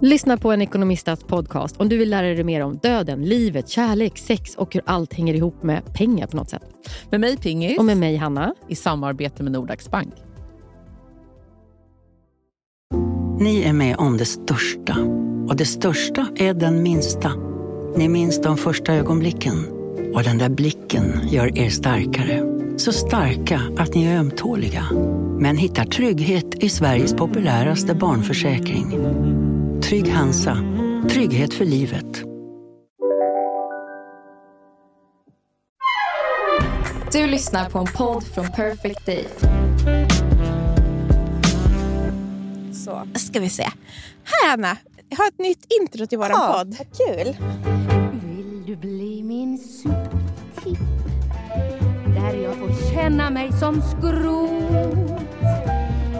Lyssna på en ekonomistats podcast om du vill lära dig mer om döden, livet, kärlek, sex och hur allt hänger ihop med pengar på något sätt. Med mig Pingis. Och med mig Hanna. I samarbete med Nordax Bank. Ni är med om det största. Och det största är den minsta. Ni minns de första ögonblicken. Och den där blicken gör er starkare. Så starka att ni är ömtåliga. Men hittar trygghet i Sveriges populäraste barnförsäkring. Trygg Hansa. Trygghet för livet. Du lyssnar på en podd från Perfect Day. Så, ska vi se. Här Anna, jag har ett nytt intro till vår Ja, podd. vad kul. Vill du bli min soptipp? Där jag får känna mig som skrot.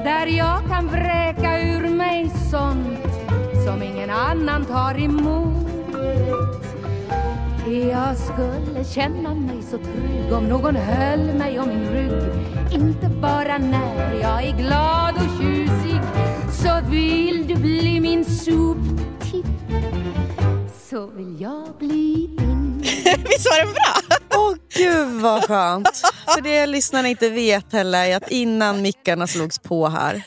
Där jag kan vräka ur mig sånt som ingen annan tar emot. Jag skulle känna mig så trygg om någon höll mig om min rygg. Inte bara när jag är glad och tjusig. Så vill du bli min soptipp så vill jag bli din. Visst var den bra? Åh gud vad skönt. För det lyssnarna inte vet heller är att innan mickarna slogs på här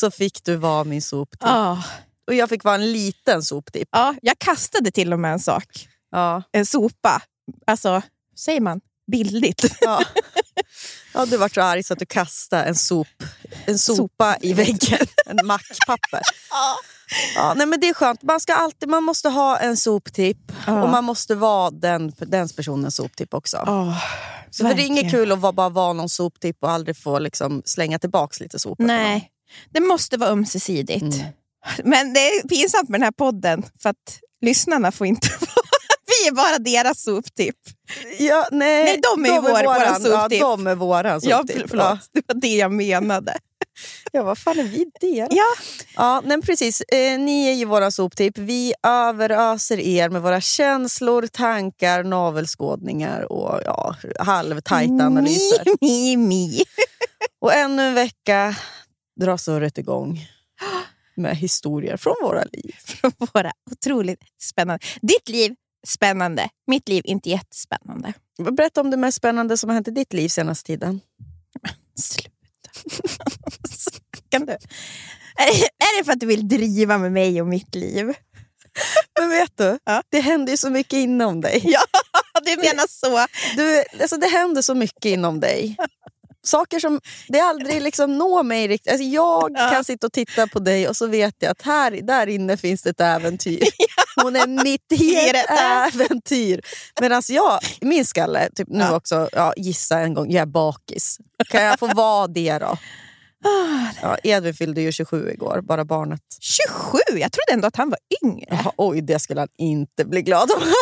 så fick du vara min soptipp. Ja. Och jag fick vara en liten soptipp. ja, jag kastade till och med en sak. Ja. En sopa. Alltså, säger man bildligt? Ja. Ja, du var så arg så att du kastade en, sop, en sopa i väggen. En mackpapper. Ja, nej, men det är skönt. Man, ska alltid, man måste ha en soptipp Ja. och man måste vara den, den personens soptipp också. Oh, så det är inget kul att vara, bara vara någon soptipp och aldrig få liksom, slänga tillbaka lite sopor. Nej, det måste vara ömsesidigt. Mm. Men det är pinsamt med den här podden för att lyssnarna får inte vara... Vi är bara deras soptipp. Ja, nej, Nej, de är ju vår- våran soptipp. Ja, de är våran Ja, soptipp. för- förlåt. Det var det jag menade. Ja, vad fan är vi deras? Ja. Ja, nej, precis. Eh, ni är ju våra soptipp. Vi överöser er med våra känslor, tankar, navelskådningar och ja, halvtajta analyser. Mi, mi, mi. Och ännu en vecka drar surret igång med historier från våra liv. Från våra otroligt spännande... Ditt liv, spännande. Mitt liv, inte jättespännande. Berätta om det mest spännande som har hänt i ditt liv senaste tiden. Sluta. kan du? Är, är det för att du vill driva med mig och mitt liv? Men vet du, Ja. det händer ju så mycket inom dig. Ja, du menar så. Du, alltså det händer så mycket inom dig. Saker som det aldrig liksom når mig riktigt. Alltså jag Ja. kan sitta och titta på dig och så vet jag att här där inne finns det ett äventyr. Hon är mitt i ett äventyr. Medan jag, i min skalle, typ nu Ja. också, ja, gissa en gång, jag är bakis. Kan jag få vara det då? Ja, Edvin fyllde ju 27 igår, bara barnet. 27? Jag trodde ändå att han var yngre. Jaha, oj, det skulle han inte bli glad om.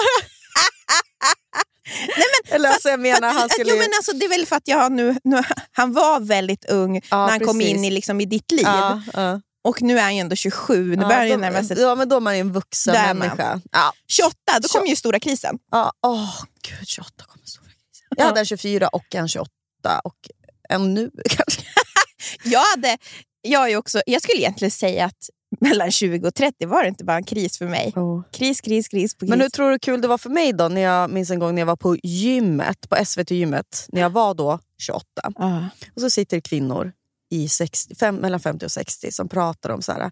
Nej, Eller alltså, jag menar, att- han skulle jo, men alltså, det är väl för att jag nu, nu, han var väldigt ung Ja, när han kom precis. in i, liksom, i ditt liv. Ja, ja. Och nu är han ju ändå 27. Nu Ja, börjar då- närma sig Ja, men då är man ju en vuxen Där människa. Ja, 28. Då kom ju stora krisen. ja, åh, gud, 28 kommer stora krisen. Jag hade en 24 och en 28 och en nu kanske. Jag, hade, jag, är också, jag skulle egentligen säga att mellan 20 och 30 var det inte bara en kris för mig. Kris, kris, kris på kris. Men hur tror du kul det var för mig då? När jag minns en gång när jag var på gymmet, på SVT-gymmet, när jag var då 28. Ja. Och så sitter kvinnor i 60, fem, mellan 50 och 60 som pratar om så här,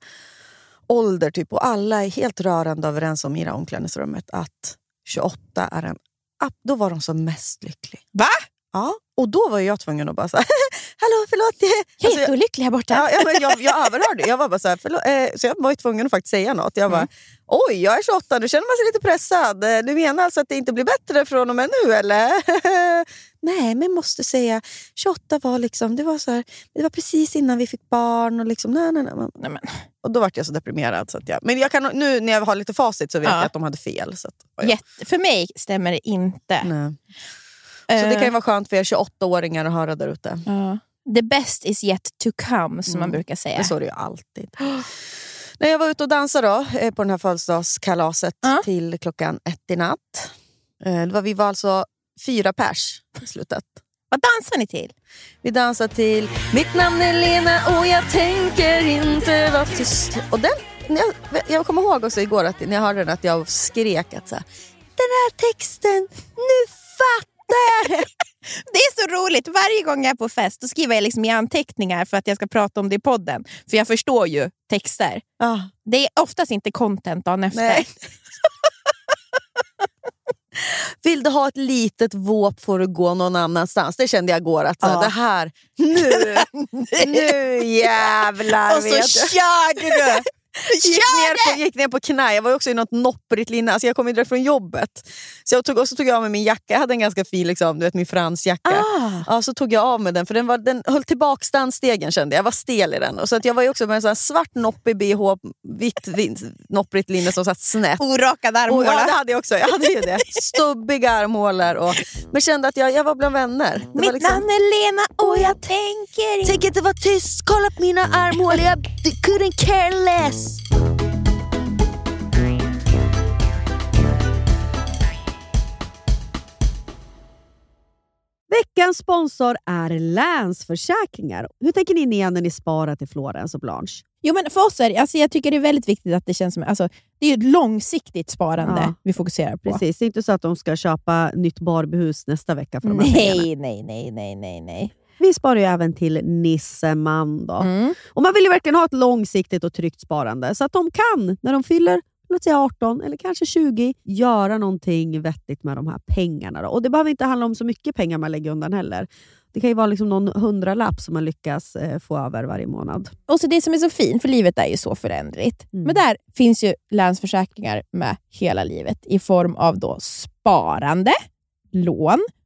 ålder typ, och alla är helt rörande överens om i det här omklädningsrummet att 28 är en... Då var de som mest lycklig. Va? Ja, och då var jag tvungen att bara säga hallå förlåt. Jag, alltså, Jätteolycklig här borta. ja, ja, men jag, jag överhörde, jag var bara så här, förlåt, eh, så jag var tvungen att faktiskt säga något. Jag bara, oj jag är 28, nu känner man sig lite pressad. Eh, Du menar alltså att det inte blir bättre från och med nu eller? Nej, men måste säga, 28 var liksom, det var så här, det var precis innan vi fick barn. Och, liksom, nej, nej, nej. Nej, men, och då var jag så deprimerad. Så att jag, men jag kan, nu när jag har lite facit så vet Ja. jag att de hade fel. Så, att, jätte, för mig stämmer det inte. nej. så det kan ju vara skönt för er 28-åringar att höra där ute. Ja. The best is yet to come, som man Mm. brukar säga. Det är det ju alltid. När jag var ute och dansade då, eh, på det här födelsedagskalaset Ja. till klockan ett i natt. Eh, det var, vi var alltså fyra pers i slutet. Vad dansar ni till? Vi dansade till Mitt namn är Lena och jag tänker inte vara tyst. Och den jag, jag kommer ihåg också igår att när jag hörde den att jag skrek att så här, den här texten, nu fattar det. Det är så roligt. Varje gång jag är på fest då skriver jag liksom i anteckningar för att jag ska prata om det i podden. För jag förstår ju texter. Ah, Det är oftast inte content dagen efter. nej. Vill du ha ett litet våp får du gå någon annanstans. Det kände jag igår. Att Ja. det här, nu, nu jävlar Och så körde du! Gick ner, på, gick ner på knä. Jag var också i något nopprigt linne. Alltså jag kom ju direkt från jobbet. Så jag tog, och så tog jag av mig min jacka. Jag hade en ganska fin liksom, du vet, min fransjacka. Ah. Ja, så tog jag av mig den, för den, var, den höll tillbaka dansstegen kände jag. Jag var stel i den. Och så att jag var också med en sån här svart noppig bh, vitt nopprigt linne som satt snett. Orakade armhålor. ja, det hade jag också. Jag hade ju det. Stubbiga armhålor. Och, men kände att jag, jag var bland vänner. Det Mitt liksom- namn är Lena och jag tänker Tänk inte vara tyst, kolla på mina armhålor. Jag couldn't care less. Veckans sponsor är Länsförsäkringar. Hur tänker ni när ni sparar till Florens och Blanche? Jo, men för oss är alltså jag tycker det är väldigt viktigt att det känns som... Alltså, det är ett långsiktigt sparande Ja. vi fokuserar på. Precis, det är inte så att de ska köpa nytt Barbiehus nästa vecka för de här pengarna. Nej, nej, nej, nej, nej, nej. Vi sparar ju även till Nisseman. Då. Mm. Och man vill ju verkligen ha ett långsiktigt och tryggt sparande så att de kan, när de fyller låt säga 18 eller kanske 20, göra någonting vettigt med de här pengarna. Då. Och Det behöver inte handla om så mycket pengar man lägger undan heller. Det kan ju vara liksom någon hundralapp som man lyckas eh, få över varje månad. Och så det som är så fint, för livet är ju så föränderligt. Mm. Men där finns ju Länsförsäkringar med hela livet i form av då sparande, lån,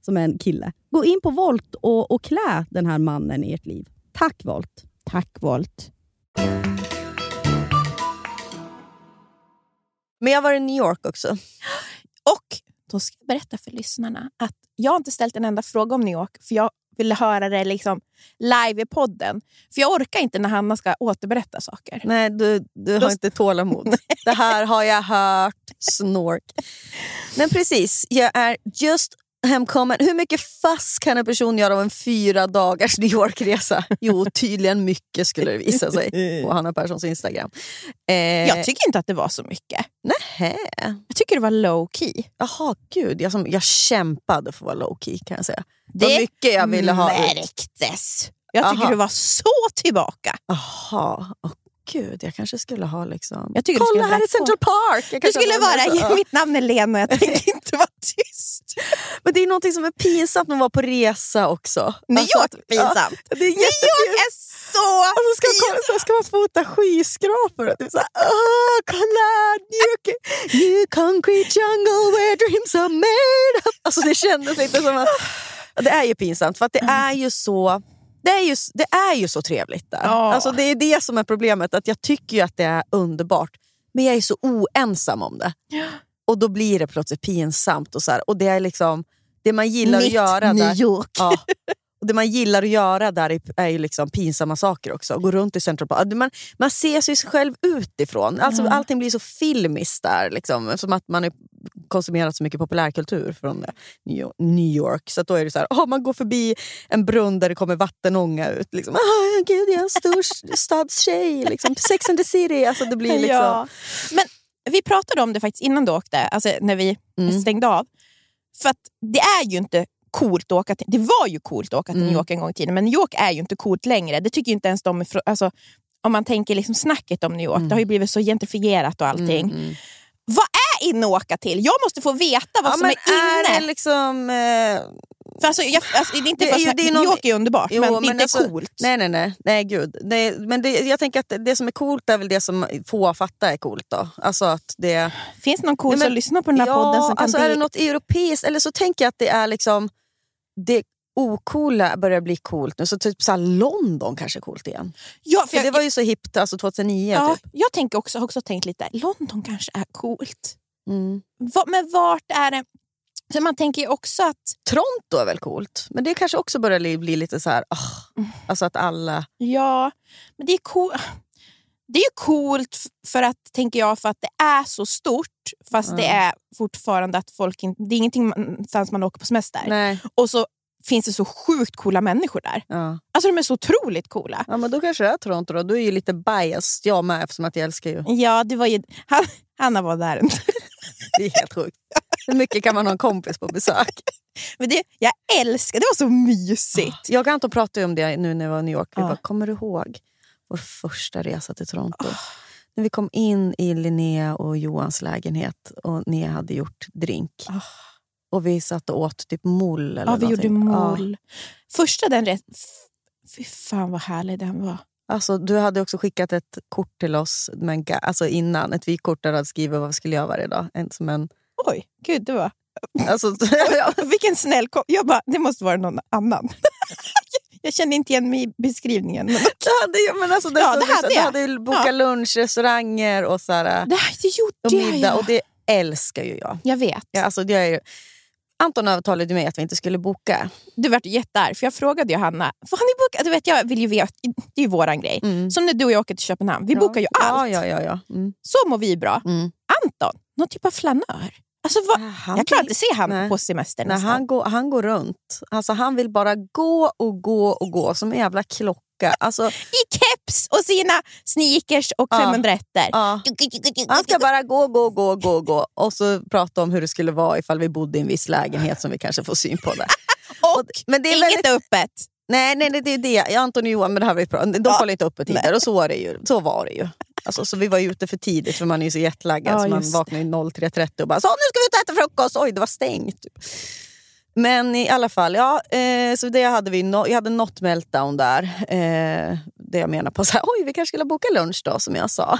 som är en kille. Gå in på Volt och, och klä den här mannen i ert liv. Tack Volt! Tack Volt. Men jag var i New York också. Och då ska jag berätta för lyssnarna att jag har inte ställt en enda fråga om New York, för jag ville höra det liksom live i podden. För jag orkar inte när Hanna ska återberätta saker. Nej, du, du har inte tålamod. Det här har jag hört. Snork. Men precis, jag är just hemkommen. Hur mycket fass kan en person göra av en fyra dagars New York-resa? Jo, tydligen mycket skulle det visa sig på Hanna Perssons Instagram. Eh, Jag tycker inte att det var så mycket. Nähä. Jag tycker det var low key. Jaha, gud. Jag, som, jag kämpade för att vara low key kan jag säga. Det Vad mycket jag ville ha ut. märktes. Jag tycker Aha. du var så tillbaka. Jaha, gud. Jag kanske skulle ha liksom... Kolla skulle här är. Central Park! Du skulle vara, så. mitt namn är Lena och jag tänker inte vara tyst. Men det är något som är pinsamt med att vara på resa också. New Alltså York är pinsamt. Ja, det är New är så Alltså ska, man, kolla- så ska man fota skyskrapor och typ såhär, åh kolla! New, new concrete jungle where dreams are made of. Alltså det kändes lite som att, det är ju pinsamt för att det är ju så det är, ju, det är ju så trevligt där. Ja. Alltså det är det som är problemet, att jag tycker ju att det är underbart. men jag är så oensam om det. Och då blir det plötsligt pinsamt. Och, så här, och det är liksom det man gillar Mitt att göra New där. York. Ja. Och det man gillar att göra där är, är ju liksom pinsamma saker också. Gå runt i Central Park. Man, man ser sig själv utifrån. Alltså, Allting blir så filmiskt där. Liksom, som att man har konsumerat så mycket populärkultur från eh, New York. Så då är det så här, oh, man går förbi en brunn där det kommer vattenånga ut. Liksom. Oh, gud, jag är en storstadstjej. Liksom. Sex and the city. Alltså, det blir liksom... Ja. Men vi pratade om det faktiskt innan du åkte, alltså när vi Mm. stängde av. För att det är ju inte coolt att åka till, det var ju coolt att åka till Mm. New York en gång i tiden, men New York är ju inte coolt längre. Det tycker ju inte ens de, alltså, om man tänker liksom snacket om New York, det har ju blivit så gentrifierat och allting. Mm, mm. Vad är inne att åka till? Jag måste få veta vad Ja, som är inne. är det liksom... Eh, För alltså, jag, alltså, det är inte Det är New York är underbart, Jo, men det är men inte alltså- coolt. Nej, nej, nej. nej gud. Nej, men det, jag tänker att det som är coolt är väl det som få fattar är coolt. då. Alltså att det, Finns det någon cool Nej, men- som lyssnar på den här ja, podden som kan alltså är det något europeiskt? Eller så tänker jag att det är liksom... Det ocoola börjar bli coolt nu. Så typ så London kanske är coolt igen. Ja, För jag, det var ju så hippt alltså 2009. ja, Typ. jag tänker också, har också tänkt lite, London kanske är coolt. Mm. Va, men vart är det? Så man tänker ju också att Toronto är väl coolt? Men det kanske också börjar bli, lite så här... ah, alltså att alla... Ja, men det är, cool. det är ju coolt för att, tänker jag, för att det är så stort. Fast det är fortfarande att folk inte... Det är ingenting man- man åker på semester. Nej. Och så finns det så sjukt coola människor där. Ja. Alltså de är så otroligt coola. ja, men då kanske det är Toronto. Då. Du är ju lite biased, jag med, eftersom att jag älskar ju... Ja, det var ju... Han, Hanna var där. Det är helt sjukt. Hur mycket kan man ha en kompis på besök? Men det, jag älskar det. var så mysigt. Jag och Anton pratade om det nu när jag var i New York. Vi Ja. bara, kommer du ihåg vår första resa till Toronto? När vi kom in i Linnea och Johans lägenhet och ni hade gjort drink. Ah. Och vi satt och åt typ moll eller Ja, vi gjorde någonting. mål. Första den rätt... Fy fan vad härlig den var. Alltså, du hade också skickat ett kort till oss med en ga- alltså innan. Ett vykort där du hade skrivit vad vi skulle göra varje dag. En, som en, Oj, gud det var... alltså, Vilken snäll kom. Jag bara, det måste vara någon annan. jag kände inte igen mig i beskrivningen. Men det hade, ju- men alltså, det, Ja, stod det hade du jag. hade ju bokat Ja. lunch, restauranger och, så här, det, det och jag middag. ju. Och det älskar ju jag. Jag vet. Ja, alltså, det är Anton övertalade mig att vi inte skulle boka. Du vart jättearg, för jag frågade Johanna, vad har ni bokat? Du vet, jag vill ju veta, det är ju våran grej. Mm. Som när du och jag åker till Köpenhamn. Vi bokar ju allt. Ja, ja, ja. ja. Mm. Så mår vi bra. Mm. Anton, någon typ av flanör. Alltså, Han jag kan vill- inte se han nej. på semester Nej, han, går, han går runt. Alltså, han vill bara gå och gå och gå som en jävla klocka. Alltså, I keps och sina sneakers och Ja. 501 ja. Han ska bara gå, gå, gå, gå, gå. Och så prata om hur det skulle vara ifall vi bodde i en viss lägenhet som vi kanske får syn på. Där. Och men det är inget väldigt, öppet. nej, nej, det är det. Anton och Johan, men det här var ju bra. de Ja. kollar inte uppe tider. Och så var det ju. Så, var det ju. Alltså, så vi var ute för tidigt för man är ju så jetlaggad. Ja, så man vaknar ju 03.30 och bara så, nu ska vi ut och äta frukost. Oj, det var stängt. Typ. Men i alla fall, ja, eh, så det hade vi no, jag hade något meltdown där. Eh, det jag menar på så här, oj vi kanske skulle boka lunch då som jag sa.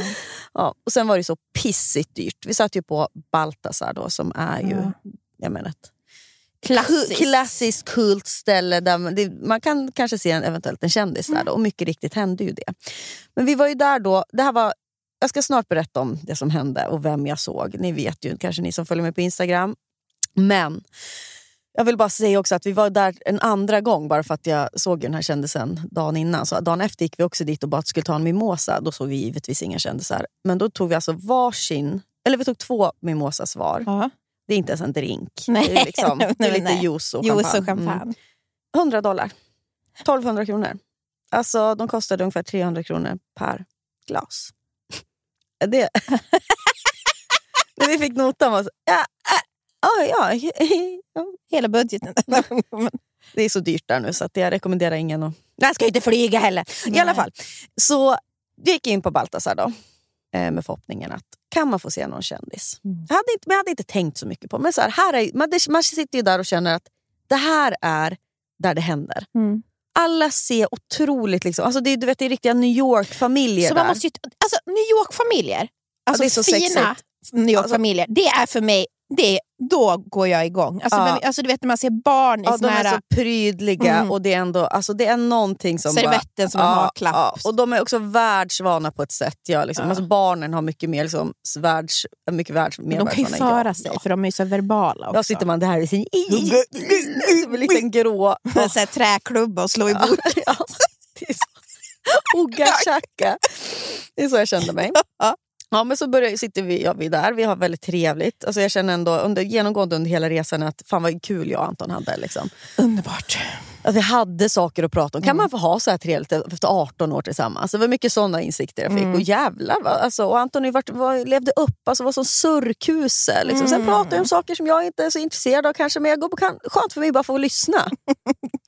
ja, och sen var det så pissigt dyrt. Vi satt ju på Baltasar då som är ju Ja. jag menar, ett Klassiskt. klassiskt kult ställe där man, det, man kan kanske se en, eventuellt en kändis där då, och mycket riktigt hände ju det. Men vi var ju där då, det här var, jag ska snart berätta om det som hände och vem jag såg. Ni vet ju, kanske ni som följer mig på Instagram. Men jag vill bara säga också att vi var där en andra gång bara för att jag såg den här kändisen dagen innan. Så dagen efter gick vi också dit och bara skulle ta en mimosa. Då såg vi givetvis inga kändisar. Men då tog vi alltså varsin, eller vi tog två mimosas var. Ja. Det är inte ens en drink. Nej. Det är, liksom, det är lite nej. juice och Juice champagne. och champagne. Mm. 100 dollar. 1200 kronor. Alltså de kostade ungefär 300 kronor per glas. Det. När vi fick notan var så, ja, ja, ja, ja. Hela budgeten. Det är så dyrt där nu så att jag rekommenderar ingen att... Jag ska inte flyga heller. I alla fall. Så vi gick in på Baltasar då. eh, Med förhoppningen att kan man få se någon kändis? Jag, hade inte, jag hade inte tänkt så mycket på Men så här, här är, man, man sitter ju där och känner att det här är där det händer. Mm. Alla ser otroligt... Liksom, alltså det, du vet, det är riktiga New York-familjer Så där. man måste ju, alltså, New York-familjer, alltså det är så fina sexigt. New York-familjer, det är för mig det är då går jag igång. Alltså, Ja. men, alltså, du vet när man ser barn i Ja, de såna är här... så prydliga Mm. och det är ändå alltså det är någonting som Servetten som en magklapp. Och de är också världsvana på ett sätt. Ja, liksom. Ja. alltså, barnen har mycket mer liksom, världs, mycket världs, mer de kan ju föra sig, Ja. för de är så verbala också. Då sitter man där i sin en liten grå... Med här träklubba och slå i bordet. Ja, är. Ogga tjacka. Det är så jag kände mig. Ja, men så börjar, sitter vi, ja, vi där, vi har väldigt trevligt. Alltså jag känner ändå under, genomgående under hela resan att fan vad kul jag och Anton hade. Liksom. Underbart. Att vi hade saker att prata om. Mm. Kan man få ha så här trevligt efter 18 år tillsammans? Det var mycket sådana insikter jag fick. Mm. Och jävlar, va? Alltså, och Anton varit, var, levde upp, alltså, var som surrkuse. Liksom. Sen Mm. pratar jag om saker som jag inte är så intresserad av kanske, men jag går på, kan, skönt för mig bara för att lyssna.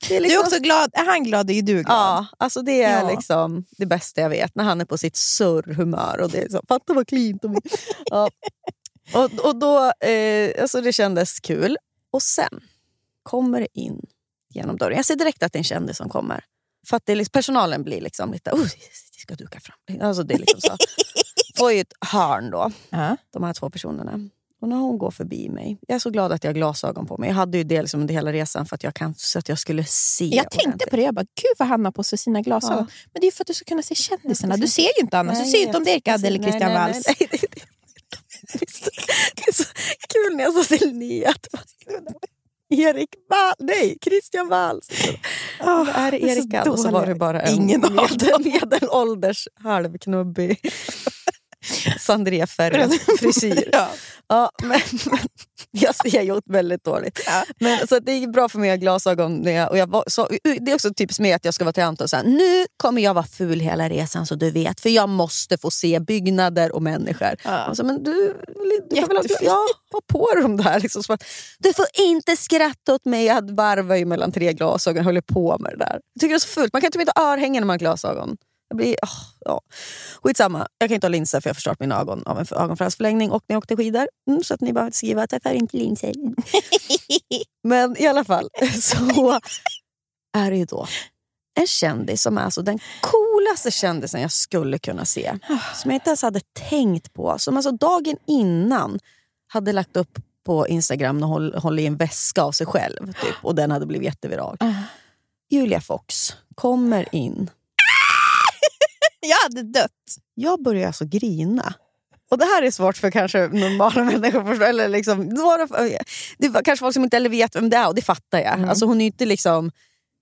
Det är Du är liksom- också glad. Är han glad är ju du glad. Ja, alltså det är Ja. liksom det bästa jag vet. När han är på sitt surrhumör. Och det är Fatta vad cleant. Och, ja. och, och då, eh, alltså det kändes kul. Och sen kommer det in genom dörren. Jag ser direkt att det är en kändis som kommer. För att det liksom, personalen blir liksom lite, oh, vi ska duka fram. Alltså det är liksom så. Får ju ett hörn då, Ja. de här två personerna. Och när hon går förbi mig, jag är så glad att jag har glasögon på mig. Jag hade ju det liksom under hela resan för att jag, kan, så att jag skulle se Jag tänkte ordentligt. på det, jag bara, gud vad han har på sig sina glasögon. Ja. Men det är för att du ska kunna se kändisarna. Du ser ju inte annars. Nej, du ser ju inte om det är Erika Adde eller Christian nej, Walls. nej, nej, det- Det är så kul när jag sa till att Erik Wall, nej, Christian Walls. Det är det Erika och så var det bara en Ingen medel, medelålders halvknubbig Sandré frisyr. Ja. Ja, men, men, jag ser ju åt väldigt dåligt. Ja. Men, så det är bra för mig att ha glasögon. När jag, och jag var, så, det är också typiskt med att jag ska vara till Anton nu kommer jag vara ful hela resan så du vet. För jag måste få se byggnader och människor. Ja. Och så, men du, du kan väl ha, ja, ha på dig de där. Liksom, så du får inte skratta åt mig. Jag hade varvat ju mellan tre glasögon och höll på med det där. Jag tycker det är så fult. Man kan typ inte ha örhängen när man har glasögon. Jag blir, oh, ja. Skitsamma, jag kan inte ha linser för jag har förstört mina ögon av en ögonfransförlängning och när jag åkte skidor. Mm, så att ni bara skriva att jag tar inte linser. Men i alla fall så är det ju då en kändis som är alltså den coolaste kändisen jag skulle kunna se. Som jag inte ens hade tänkt på. Som alltså dagen innan hade lagt upp på Instagram när hon håller i en väska av sig själv. Typ, och den hade blivit jätteviral. Julia Fox kommer in Jag hade dött. jag börjar alltså grina. Och det här är svårt för kanske normala människor att förstå. Eller liksom, några, det var kanske folk som inte heller vet vem det är och det fattar jag. Mm. Alltså hon är inte, liksom,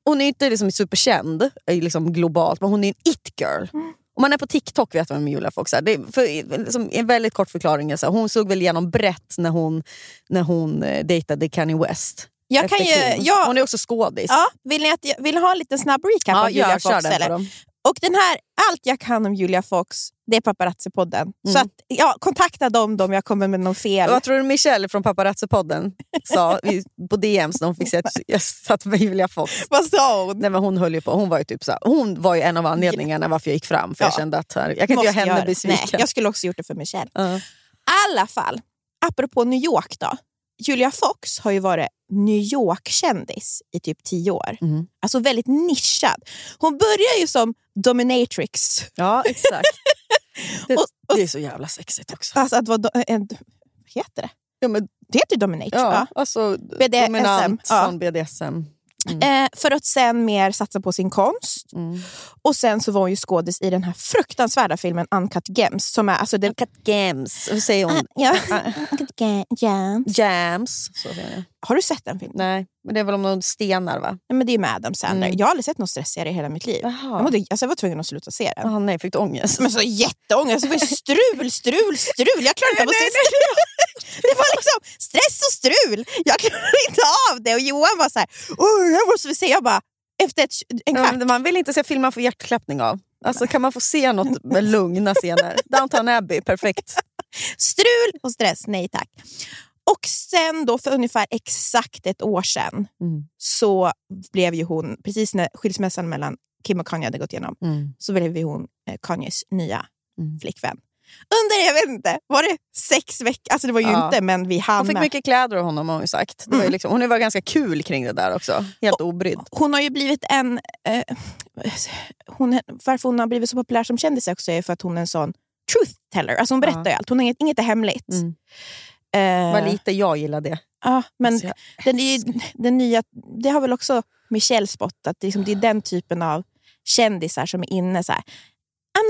hon är inte liksom superkänd eh, liksom globalt men hon är en it-girl. Mm. Om man är på TikTok vet man vem Julia Fox är. Det är för, liksom, en väldigt kort förklaring. Så här, hon såg väl igenom brett när hon, när hon eh, dejtade Kanye West. Jag kan ju, Kim. ja, Hon är också skådis. ja, vill, ni att, jag- vill ni ha en liten snabb recap Ja, av Julia Fox? Eller? Och den här, allt jag kan om Julia Fox, det är Paparazzi-podden. Så Mm. att, ja, kontakta dem om jag kommer med någon fel. Vad tror du Michelle från Paparazzi-podden sa på DMs när hon fick se att jag satt med Julia Fox? Vad sa hon? Nej, men hon, höll på, hon, var ju typ så hon var ju en av anledningarna varför jag gick fram. För jag Ja. kände att här, jag kan inte göra henne besviken. Nej, jag skulle också gjort det för Michelle. I alla fall, apropå New York då. Julia Fox har ju varit New York-kändis i typ tio år. Mm. Alltså väldigt nischad. Hon börjar ju som dominatrix. ja, exakt. Det, Och- och- det är så jävla sexigt också. Alltså att vara do- en, vad heter det? Ja, men, Det heter dominatrix. ja, va? alltså, BDSM, dominant, ja. sån BDSM. Eh, för att sen mer satsa på sin konst. Mm. Och sen så var hon ju skådis i den här fruktansvärda filmen Uncut Gems. Som är, alltså den, Cut Games, hur säger hon? ja. Ah. Jams. Så säger jag. Har du sett den filmen? Nej, men det är väl om någon stenar va? Nej, men det är med Adam Sandler. Mm. Jag har aldrig sett någon stressigare i hela mitt liv. Jag, mådde, alltså jag var tvungen att sluta se den. Ah, nej, fick du ångest? Men så jätteångest. Det var strul, strul, strul. Jag klarade inte av att se strul. Det var liksom stress och strul. Jag klarade inte av det. Och Johan var så här, "Åh, det här måste vi se. Jag bara, efter ett, en kvart. man vill inte se filmer man får hjärtklappning av. Alltså, kan man få se något med lugna scener? Downton Abbey, perfekt. Strul och stress, nej tack. Och sen då för ungefär exakt ett år sedan Mm. så blev ju hon, precis när skilsmässan mellan Kim och Kanye hade gått igenom, Mm. så blev ju hon eh, Kanyes nya Mm. flickvän. Under, jag vet inte, var det sex veckor? Alltså det var ju Ja. inte, men vi hann Hon fick mycket kläder av honom har hon ju sagt. Det var Mm. liksom, hon varit ganska kul kring det där också. Helt obrydd. Hon har ju blivit en... Eh, hon, varför hon har blivit så populär som kändis också är för att hon är en sån truth teller. Alltså hon berättar Ja. allt. Hon har inget, inget är hemligt. Mm. Eh, Vad lite jag gillar det. ja, men Alltså, jag- den, den nya, det har väl också Michelle spottat. Liksom, det är den typen av kändisar som är inne. Så här.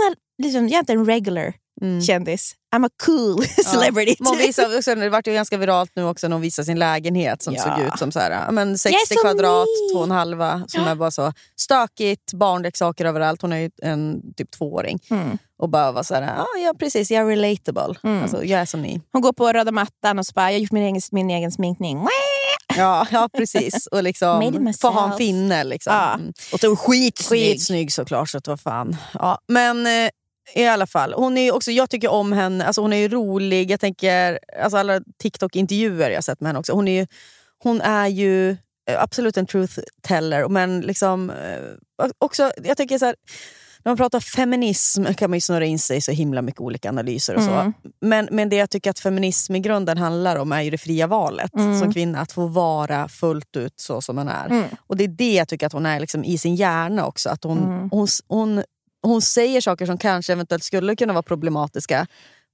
Not, liksom, jag är inte en regular Mm. kändis. I'm a cool celebrity. Man visar, också, det vart ju ganska viralt nu också när hon visar sin lägenhet som Ja. såg ut som så här, ja, men 60 Yes, som kvadrat, två och en halva. Som är bara så stökigt, barnleksaker överallt. Hon är ju en typ tvååring. Mm. Och bara var så här, ja, ja precis, jag är relatable. Mm. Alltså, jag är som ni. Hon går på röda mattan och så bara, jag har gjort min egen, min egen sminkning. Ja, ja precis. Och liksom, få ha en finne. Liksom. Ja. Mm. Och så skitsnygg. Skitsnygg såklart, så att vad fan. Ja, men eh, i alla fall, hon är också, jag tycker om henne. Alltså, hon är ju rolig. Jag tänker, alltså, alla TikTok-intervjuer jag sett med henne också. Hon är ju, hon är ju eh, absolut en truth teller. Men liksom, eh, också, jag tänker så här, när man pratar feminism kan man ju snurra in sig i så himla mycket olika analyser. och så. Mm. Men, men det jag tycker att feminism i grunden handlar om är ju det fria valet Mm. som kvinna. Att få vara fullt ut så som man är. Mm. Och det är det jag tycker att hon är liksom i sin hjärna också. Att hon, Mm. hon, hon, hon säger saker som kanske eventuellt skulle kunna vara problematiska.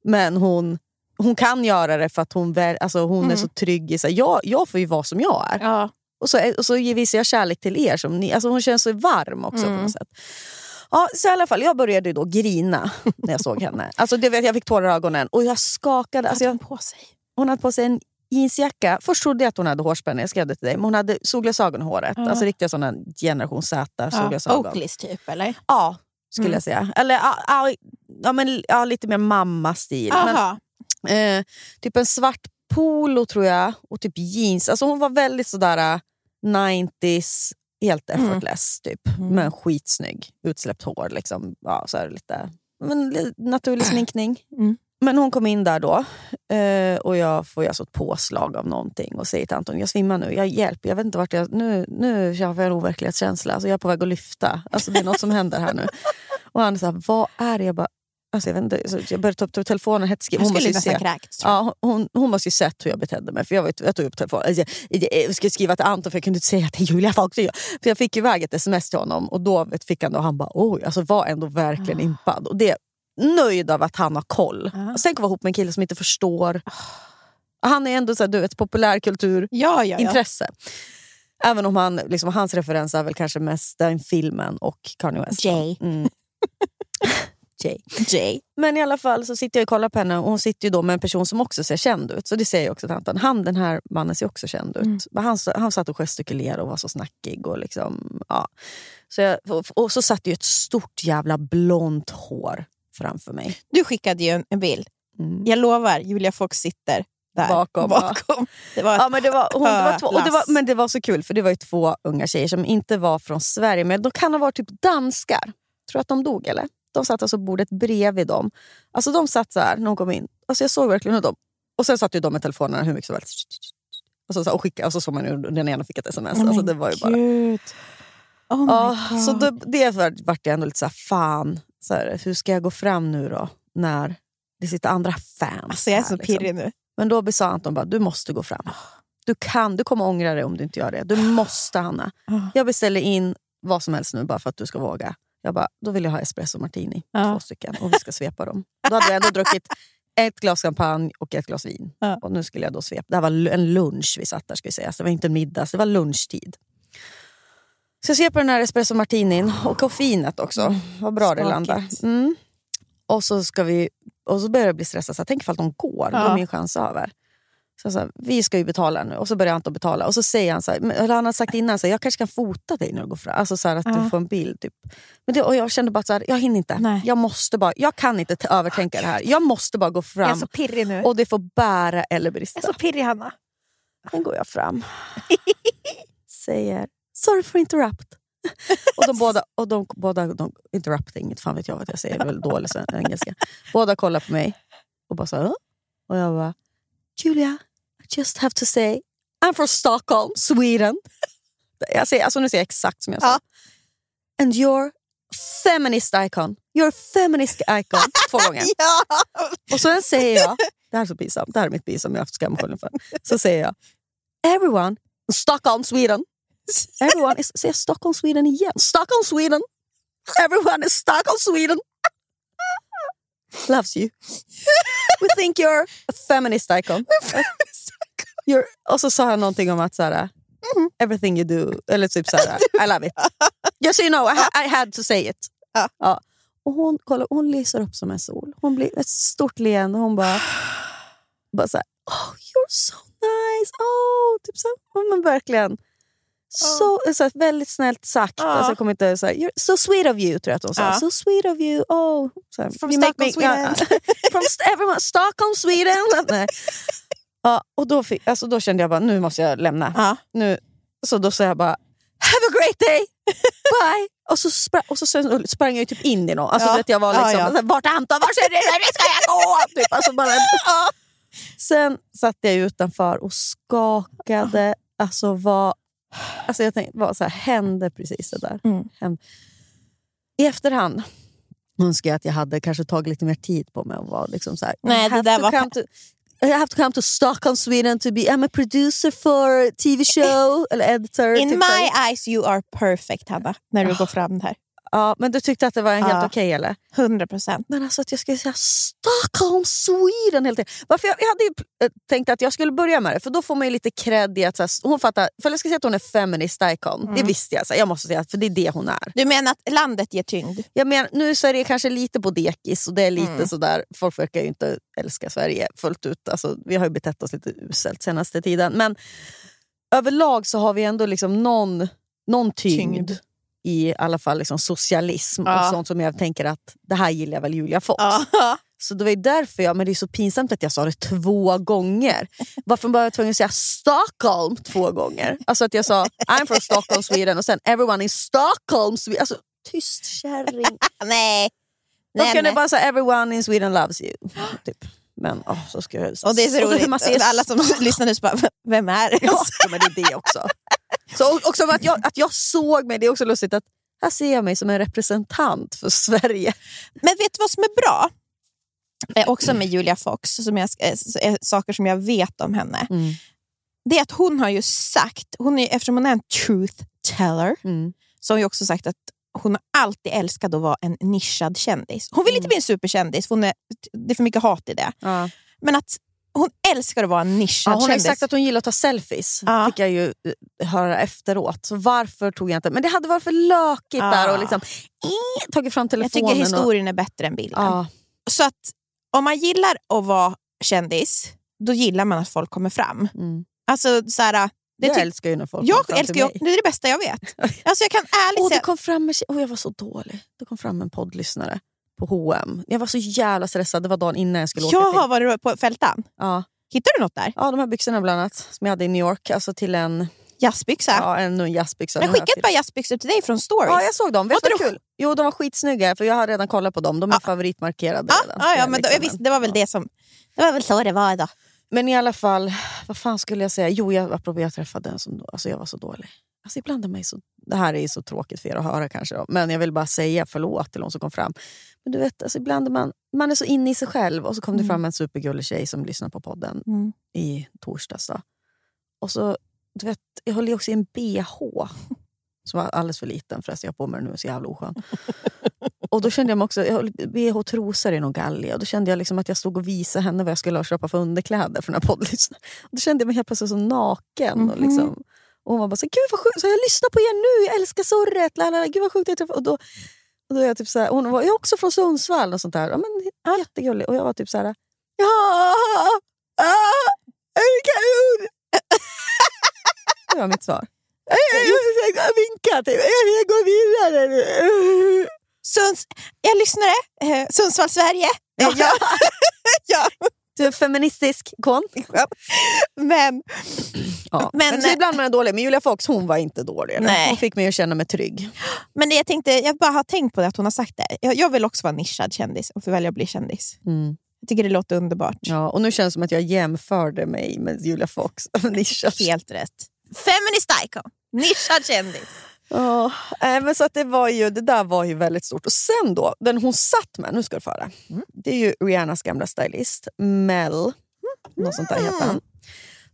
Men hon, hon kan göra det för att hon, väl, alltså hon är Mm. så trygg i sig. Jag, jag får ju vara som jag är. Ja. Och så, och så visar jag kärlek till er. Som ni, alltså hon känns så varm också på Mm. något sätt. Ja, så i alla fall, jag började då grina när jag såg henne. Alltså, det vet, jag fick tårar i ögonen och jag skakade. Alltså, jag, på sig? hon hade på sig en jeansjacka. Först trodde jag att hon hade hårspänne, jag skrev det till dig. Men hon hade solglasögon i håret. Ja. Alltså riktiga såna generation Z Ja. solglasögon. Oakleys typ, eller? Ja, skulle Mm. jag säga. Eller ja, ja, ja, men, ja, lite mer mammastil. Men, eh, typ en svart polo tror jag och typ jeans. Alltså hon var väldigt sådär eh, 90s, helt Mm. effortless typ. Mm. Men skitsnygg. Utsläppt hår liksom. Ja, så lite, men, li- naturlig sminkning. Mm. Men hon kom in där då eh, och jag får alltså ett påslag av någonting och säger till Anton, jag svimmar nu, jag hjälper, jag vet inte vart jag... Nu, nu känner jag en overklighetskänsla, alltså jag är på väg att lyfta. Alltså det är något som händer här nu. Och han är såhär, vad är det? Jag bara, alltså jag vet inte. Så jag började ta upp telefonen. Jag Hon måste ju se. jag. Ja, hon, hon måste ju sett hur jag betedde mig. För Jag, vet, jag tog upp telefonen. Alltså, Jag, jag skulle skriva till Anton för jag kunde inte säga till Julia Falk. För jag fick iväg ett sms till honom och då fick han det och han bara oj, alltså var ändå verkligen impad. Och det nöjd av att han har koll. Och sen kan vara ihop med en kille som inte förstår. Han är ändå så här, du vet, populärkultur Ja, ja, ja. intresse. Även om han, liksom, hans referens är väl kanske mest den filmen och Kanye West. Jay. Mm. Jay. Jay. Men i alla fall så sitter jag och kollar på henne och hon sitter ju då med en person som också ser känd ut. Så det säger jag också till Anton. Han den här mannen ser också känd ut. Mm. Men han, han satt och gestikulerade och var så snackig. Och, liksom, ja. så jag, och, och så satt ju ett stort jävla blont hår framför mig. Du skickade ju en, en bild. Mm. Jag lovar, Julia Fox sitter där Bakom, bakom. Det var Ja, men, det var, hon, det var två, och det var, Lass. men det var så kul för det var ju två unga tjejer som inte var från Sverige men de kan ha varit typ danskar. Tror att de dog eller? De satt alltså på bordet bredvid dem. Alltså de satt så här när hon kom in. Alltså jag såg verkligen hur de... Och sen satt ju de med telefonerna hur mycket som helst. Och så, och, skickade, och så såg man hur den ena fick ett sms. Oh alltså det var ju bara... Oh my Ja, God. så det, det var- vart jag ändå lite så här, fan, så här, hur ska jag gå fram nu då? När det sitter andra fans alltså, jag är här, så liksom. pirrig nu. Men då sa Anton bara, du måste gå fram. Du kan, du kommer ångra dig om du inte gör det. Du måste Hanna. Ah. Jag beställer in vad som helst nu bara för att du ska våga. Jag bara, då vill jag ha espresso martini. Ja. Två stycken. Och vi ska svepa dem. Då hade jag ändå druckit ett glas champagne och ett glas vin. Ja. Och nu skulle jag då svepa. Det här var en lunch vi satt där ska vi säga. Så det var inte middag, så det var lunchtid. Så jag svepar den här espresso martinin och koffeinet också. Vad bra det Skakigt. landar. Mm. Och så ska vi och så börjar jag bli stressad. Så jag tänker ifall de går, då Ja. är min chans över. Så jag sa, vi ska ju betala nu. Och så börjar Anton betala. Och så säger han så här, eller han har sagt innan, så här, jag kanske kan fota dig när du går fram. Alltså så här, att Ja. du får en bild. Typ. Men det, och jag kände bara så här, jag hinner inte. Nej. Jag måste bara, jag kan inte övertänka det här. Jag måste bara gå Jag är fram. så pirrig nu. Och det får bära eller jag är brista. så pirrig, Hanna. Sen går jag fram. Säger, sorry for interrupt. och de båda, och de, båda de, interrupting, inte fan vet jag vad jag säger, väl dålig engelska. Båda kollar på mig och bara så? Och jag bara, Julia, I just have to say, I'm from Stockholm, Sweden. Jag säger, alltså nu säger jag exakt som jag sa. Ja. And you're feminist icon. You're a feminist icon. Två gånger. Ja! Och sen säger jag, det här är så pinsamt, det här är mitt som jag har haft skamskölden för. Så säger jag, everyone Stockholm, Sweden. Everyone is, säger Stockholm, Sweden igen. Stockholm, Sweden. Everyone in Stockholm, Sweden. Loves you. we think you're a feminist icon. You're, och så sa han någonting om att så här, everything you do, eller typ så här, I love it. Just so you know, I, ha- I had to say it. Ja. Ja. Och hon, kolla, hon lyser upp som en sol. Hon blir ett stort leende hon bara, bara så här, oh you're so nice. Oh, typ så, men verkligen. Så, så här, väldigt snällt sagt. Ja. Alltså, jag kommer inte, så här, You're so sweet of you, tror jag att hon sa. Ja. So sweet of you. Oh, så här, From Stockholm, me- ja, Sweden. ja. From st- everyone, Stockholm, Sweden. Ja, och då, fick, alltså, då kände jag bara, nu måste jag lämna. Ja. Nu, så då sa jag bara, have a great day, bye. Och så, spra- och så sprang jag typ in i någon. Alltså, Ja. du vet, jag var Ja, liksom, ja. så här, vart är Anton, vart är det, vart ska jag gå? Typ, alltså bara, Sen satt jag utanför och skakade. Alltså vad, alltså jag tänkte, vad så här, hände precis det där? Mm. I efterhand önskar jag att jag hade kanske tagit lite mer tid på mig och var liksom så här, Nej, det där var- to, I have to come to Stockholm, Sweden to be I'm a producer for TV show eller editor. In typ my eyes you are perfect, Hanna, när du går fram där. Ja, men du tyckte att det var helt Ja. okej eller? 100 procent. Men alltså att jag skulle säga Stockholm, Sweden hela tiden. Varför jag, jag hade ju eh, tänkt att jag skulle börja med det, för då får man ju lite cred i att så här, hon fattar, för jag ska säga att hon är feminist icon. Det Mm. visste jag, så här, jag måste säga, för det är det hon är. Du menar att landet ger tyngd? Jag menar, nu så är det kanske lite på dekis och det är lite Mm. sådär, folk verkar ju inte älska Sverige fullt ut. Alltså, vi har ju betett oss lite uselt senaste tiden. Men överlag så har vi ändå liksom någon, någon tyngd, Tyngd. I alla fall liksom socialism Ja. och sånt som jag tänker att det här gillar väl Julia Fox. Ja. Så det var därför jag, men det är så pinsamt att jag sa det två gånger. Varför var jag tvungen att säga Stockholm två gånger? Alltså att jag sa I'm from Stockholm, Sweden och sen everyone in Stockholm, Sweden. Alltså tyst kärring. Nej. Då Nej, kan det nej. bara säga everyone in Sweden loves you. Typ. Men åh, så ska jag... Och det är så och roligt. Man ser Alla som lyssnar nu så bara, vem är det? Ja, men det är det också. Så också att jag, att jag såg mig, det är också lustigt att här ser jag mig som en representant för Sverige. Men vet du vad som är bra? Eh, också med Julia Fox, som jag, eh, eh, saker som jag vet om henne. Mm. Det är att hon har ju sagt, hon är, eftersom hon är en truth teller, Mm. så har hon ju också sagt att hon har alltid älskat att vara en nischad kändis. Hon vill inte bli en superkändis, för hon är, det är för mycket hat i det. Ja. Men att hon älskar att vara en nischad Ja, hon har kändis. sagt att hon gillar att ta selfies. Ja. fick jag ju eh, höra efteråt. Så varför tog jag inte... Men det hade varit för lökigt Ja. där och liksom, eh, tagit fram jag telefonen. tycker och, historien är bättre än bilden. ja, Så att om man gillar att vara kändis, då gillar man att folk kommer fram. mm. Alltså, så här, det Jag älskar ju när folk jag kommer fram till ju, mig. det är det bästa jag vet. Alltså, jag kan ärligt Åh, det säga... kom fram tjej- Åh, jag var så dålig. Det kom fram en poddlyssnare på H&M. Jag var så jävla stressad. Det var dagen innan jag skulle åka Jag till. har varit på Fältan. Ja. Hittar du något där? ja, de här byxorna bland annat som jag hade i New York. Alltså till en, Jazzbyxa? ja, en, jazzbyxa. Men skicka ett par jazzbyxor till dig från stories. Ja, jag såg dem. Vet Var du kul? Jo, de var skitsnygga för jag har redan kollat på dem. De är Ja. favoritmarkerade ja, redan. ja, men då, liksom jag visste, en- det var väl det som... Det var väl så det var då. Men i alla fall, vad fan skulle jag säga? Jo, jag, apropå jag träffade en som alltså jag var så dålig. Alltså ibland är mig så, det här är så tråkigt för er att höra kanske, då, men jag vill bara säga förlåt till de som kom fram. Men du vet, alltså ibland är man, man är så inne i sig själv och så kom det Mm. fram en supergullig tjej som lyssnade på podden Mm. i torsdags. Då. Och så, du vet, jag höll ju också i en bh som var alldeles för liten förresten. Jag har på mig den nu, så jävla oskön. och då kände jag mig också, jag höll bh trosor i någon galge. Och då kände jag liksom att jag stod och visade henne vad jag skulle köpa för underkläder för den här poddlyssnaren. Då kände jag mig helt plötsligt så naken. Och, Mhm. liksom, och hon var bara så gud vad sjukt, så jag lyssnar på er nu, jag älskar surret. Lalala, gud vad sjukt. Och då, då är jag typ så här, hon var jag är också från Sundsvall och sånt där. Ja, men, Jättegullig. Och jag var typ så här, ja, ah, är det kanon? Det var mitt svar. Jag vinkar till jag går vidare nu. Sunds, jag lyssnare, eh, Sundsvall, Sverige. Ja. ja. Du är feministisk kon. Men, Ja. Men- Men, så ibland är man dålig, men Julia Fox hon var inte dålig. Nej. Hon fick mig att känna mig trygg. men det jag tänkte, jag bara har tänkt på det att hon har sagt det. Jag, jag vill också vara nischad kändis och få välja att bli kändis. Jag tycker det låter underbart. Ja, och nu känns det som att jag jämförde mig med Julia Fox. Nischad. Helt rätt. Feminist icon. Nischad kändis. Ja, äh, men så att det, var ju, det där var ju väldigt stort. Och sen då, den hon satt med, nu ska du få höra. Det är ju Rihannas gamla stylist, Mel. Något sånt där heter han.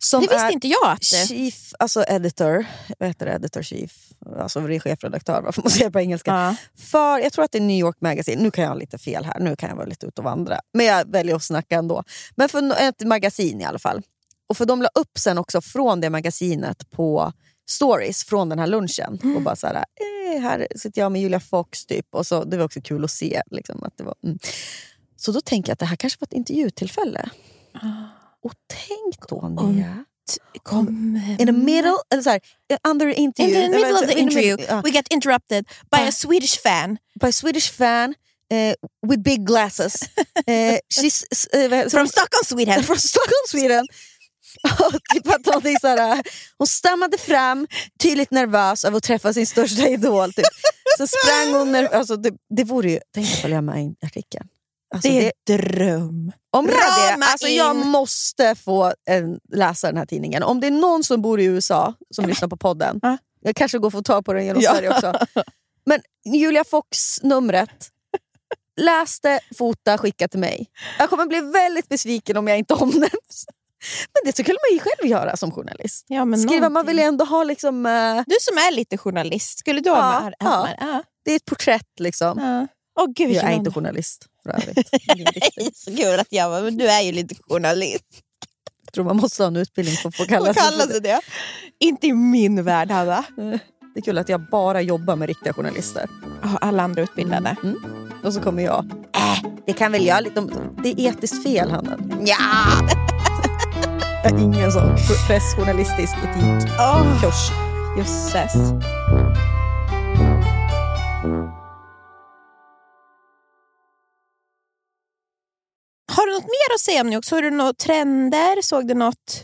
Som det visste inte jag. Att chief, alltså editor, vad heter det? Editor chief, alltså chefredaktör, varför måste jag säga på engelska? Ja. För, jag tror att det är New York Magazine, nu kan jag ha lite fel här, nu kan jag vara lite ute och vandra. Men jag väljer att snacka ändå. Men för ett magasin i alla fall. Och för de la upp sen också från det magasinet på stories från den här lunchen. Och bara så här, eh, här sitter jag med Julia Fox typ. Och så, det var också kul att se. Liksom, att det var, mm. Så då tänker jag att det här kanske var ett intervjutillfälle. Och tänk då Nia. Kom, In the middle, eller så här, under In interview. the middle of the in interview, we got interrupted by a Swedish fan by a Swedish fan eh, with big glasses. Eh, she's, vad- from Stockholm, Sweden. från Stockholm, Sweden. Typ att någonting så här, hon stammade fram, tydligt nervös av att träffa sin största idol. Typ. Så sprang hon... Ner, alltså, det, det vore ju... Tänk att följa med i artikeln. Alltså, Det det, är dröm. Om jag, Rama det, alltså, jag måste få en, läsa den här tidningen. Om det är någon som bor i USA som lyssnar på podden, Ja. jag kanske går att få tag på den genom Ja. Sverige också. Men Julia Fox-numret, läs det, fota, skicka till mig. Jag kommer bli väldigt besviken om jag inte omnämns. Men det skulle man ju själv göra som journalist. Ja, men Skriva, man någonting. vill ju ändå ha liksom, eh, Du som är lite journalist, skulle du ha Ja, med ja. ja. ja. det är ett porträtt liksom. ja. Åh gud, Jag är inte journalist för övrigt. Det är riktigt. Så kul att jag var, men du är ju lite journalist. Jag tror man måste ha en utbildning för att få kalla Vad sig sig det? Inte i min värld, Hanna. Det är kul att jag bara jobbar med riktiga journalister. Ja, Alla andra utbildade. Och så kommer jag. Äh, det kan väl jag lite om. Det är etiskt fel, Hanna. Ja! Jag har ingen sån pressjournalistisk etik. Oh, jösses. Har du något mer att säga om New York? Såg du några trender? Såg du något?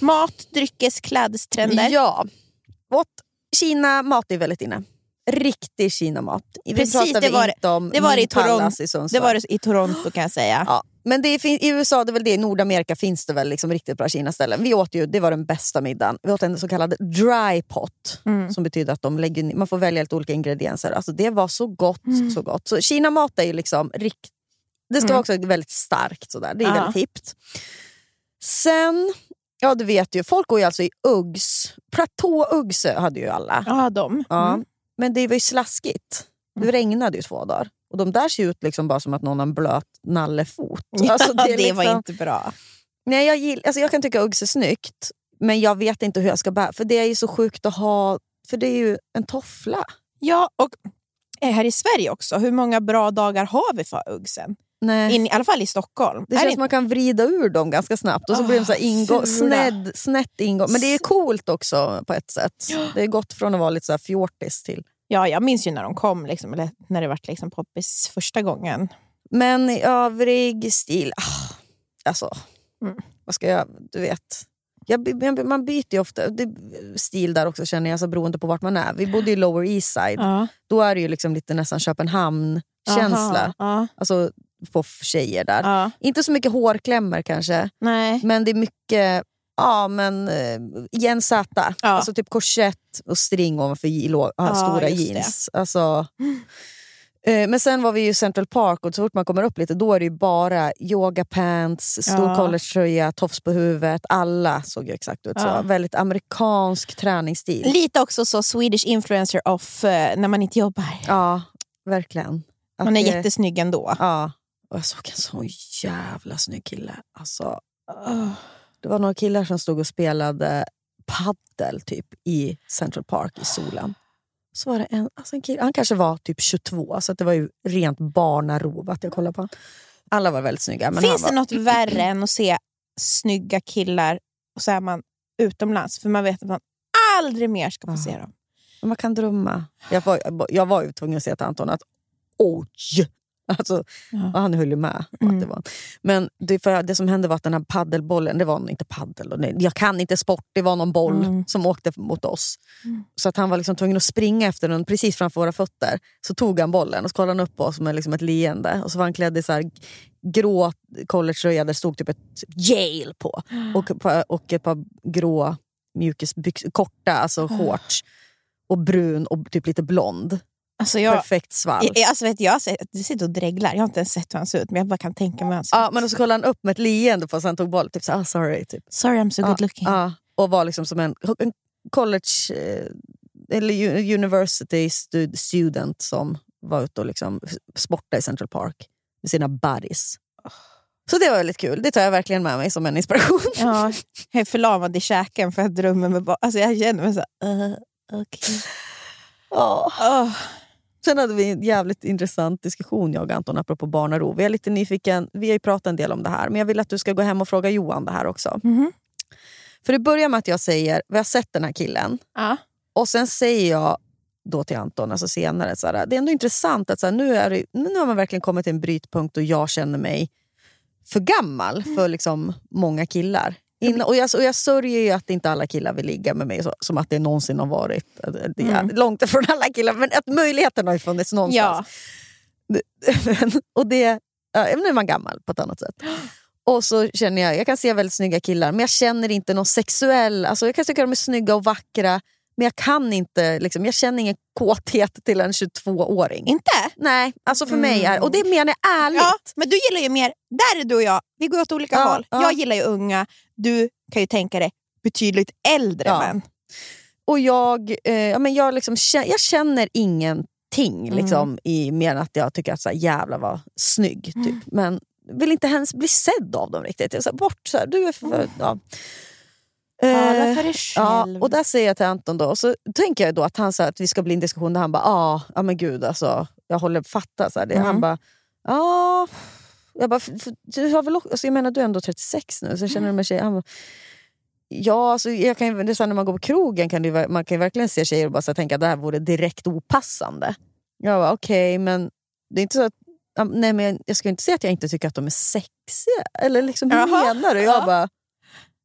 Mat, dryckes, klädestrender? Ja. What? Kina mat är väldigt inne. Riktig Kina-mat. Precis, det var- inte om det var i Toronto. I Det var i Toronto kan jag säga. Ja. Men det i USA, det är väl det, i Nordamerika finns det väl liksom riktigt bra Kina-ställen. Vi åt ju, det var den bästa middagen. Vi åt en så kallad dry pot. Mm. Som betyder att de lägger, man får välja lite olika ingredienser. Alltså det var så gott. Mm. så gott. Så Kina-mat är ju liksom rikt, Det ska Mm. vara också väldigt starkt. Sådär. Det är Ja. väldigt hippt. Sen, ja du vet ju, folk går ju alltså i Uggs. Platå-Uggs hade ju alla. Ja, de. Ja. Mm. Men det var ju slaskigt. Det regnade ju två dagar. Och de där ser ut liksom bara som att någon har en blöt nallefot. Alltså, Ja, det, är var liksom- inte bra. Nej, jag, gill, alltså jag kan tycka Uggs är snyggt, men jag vet inte hur jag ska bära. För det är ju så sjukt att ha, för det är ju en toffla. Ja, och här i Sverige också. Hur många bra dagar har vi för Uggsen? Nej. In, I alla fall i Stockholm. Det Är känns som man kan vrida ur dem ganska snabbt och så Ah, blir de så här ingå, snedd, snett ingång. Men det är coolt också på ett sätt. Det är gått från att vara lite så här fjortis till... Ja, jag minns ju när de kom, liksom, eller när det var liksom poppis första gången. Men i övrig stil... Ah, alltså, Mm. vad ska jag... Du vet. Jag, man byter ju ofta stil där också känner jag, alltså, beroende på vart man är. Vi bodde i Lower East Side. Ja. Då är det ju liksom lite nästan Köpenhamn-känsla. Ja. Alltså på tjejer där. Ja. Inte så mycket hårklämmor kanske, Nej. men det är mycket ja, men, eh, Jens Z. Ja. Alltså typ korsett och string ovanför Ja, stora just det. jeans. Alltså, eh, men sen var vi i Central Park och så fort man kommer upp lite då är det ju bara yoga pants, stor Ja. collegetröja, tofs på huvudet. Alla såg ju exakt ut så. Ja. Väldigt amerikansk träningsstil. Lite också så Swedish influencer off eh, när man inte jobbar. Ja, verkligen. Att Man är det- jättesnygg ändå. Ja, och jag såg en sån jävla snygg kille. Alltså, det var några killar som stod och spelade paddel typ i Central Park i solen. Så var det en, alltså en kille, han kanske var typ 22, så att det var ju rent barnarov att jag kollade på honom. Alla var väldigt snygga. Men Finns han det var, något värre än att se snygga killar och så är man utomlands? För man vet att man aldrig mer ska få Ja. se dem. Man kan drömma. Jag var, jag var ju tvungen att säga till Anton att oj! Alltså, Ja. han höll ju med. Mm. Det, var. Men det, för det som hände var att den här paddelbollen, det var inte paddel, och nej, jag kan inte sport, det var någon boll Mm. som åkte mot oss. Mm. Så att han var liksom tvungen att springa efter den precis framför våra fötter. Så tog han bollen och så kollade han upp på oss med liksom ett leende. Och så var han klädd i så här grå collegetröja där det stod typ ett Yale på. Och, och ett par grå mjukisbyxor, korta alltså shorts. Och brun och typ lite blond. Alltså jag, perfekt svall. jag, alltså vet, jag, du sitter och dreglar. Jag har inte ens sett hur han ser ut, men jag bara kan tänka mig hur han ser Ja, ut. men så kollade han upp med ett leende på så han tog boll. Typ så, ah, sorry. Typ. Sorry I'm so good looking. Ja, och var liksom som en, en college eh, eller university stud, student som var ute och liksom sportade i Central Park med sina buddies. Så det var väldigt kul. Det tar jag verkligen med mig som en inspiration. Ja, jag är förlamad i käken för att drömmer med barn. Alltså jag känner mig så här, uh, okej. Ja. Åh. Sen hade vi en jävligt intressant diskussion jag och Anton apropå barn och ro. Vi är lite nyfiken, vi har ju pratat en del om det här men jag vill att du ska gå hem och fråga Johan det här också. Mhm. För det börjar med att jag säger, vi har sett den här killen Ja. och sen säger jag då till Anton alltså senare, så här, det är ändå intressant att så här, nu, är det, nu har man verkligen kommit till en brytpunkt och jag känner mig för gammal för liksom många killar. Innan, och, jag, och jag sörjer ju att inte alla killar vill ligga med mig så, som att det någonsin har varit. Det är Mm. Långt ifrån alla killar, men att möjligheten har ju funnits någonstans. Ja. och det, ja, nu är man gammal på ett annat sätt. Och så känner jag, jag kan se väldigt snygga killar men jag känner inte någon sexuell, alltså jag kan tycka de är snygga och vackra men jag kan inte, liksom, jag känner ingen kåthet till en 22-åring. Inte? Nej, alltså för mig är, och det menar jag ärligt. Ja, men du gillar ju mer, där är du och jag, vi går åt olika Ja, håll. ja. Jag gillar ju unga, du kan ju tänka dig betydligt äldre Ja. män. Och jag, eh, ja, men jag, liksom, jag känner ingenting Mm. liksom, i mer än att jag tycker att så här, jävlar vad snygg. Typ. Mm. Men vill inte ens bli sedd av dem riktigt. Jag är så här, bort, så här, du är för... Ja. Tala Eh, för dig Ja, själv. och där säger jag till Anton då, och så tänker jag då att han sa att vi ska bli en diskussion där han bara, ja ah, men gud alltså, jag håller fatta. Så här, det. Mm. Han bara, ja. Jag bara, "F- f- du har väl alltså, jag menar du är ändå 36 nu, så känner Mm. med tjejer. Han bara, Ja, alltså, jag kan, det är så här, när man går på krogen kan ver- man kan verkligen se tjejer och bara så här, tänka att det här vore direkt opassande. Jag bara, okej, men det är inte så att... ja, Nej, men jag, ska inte säga att jag inte tycker att de är sexiga. Eller liksom, hur Jaha, menar du? Jag ja. bara,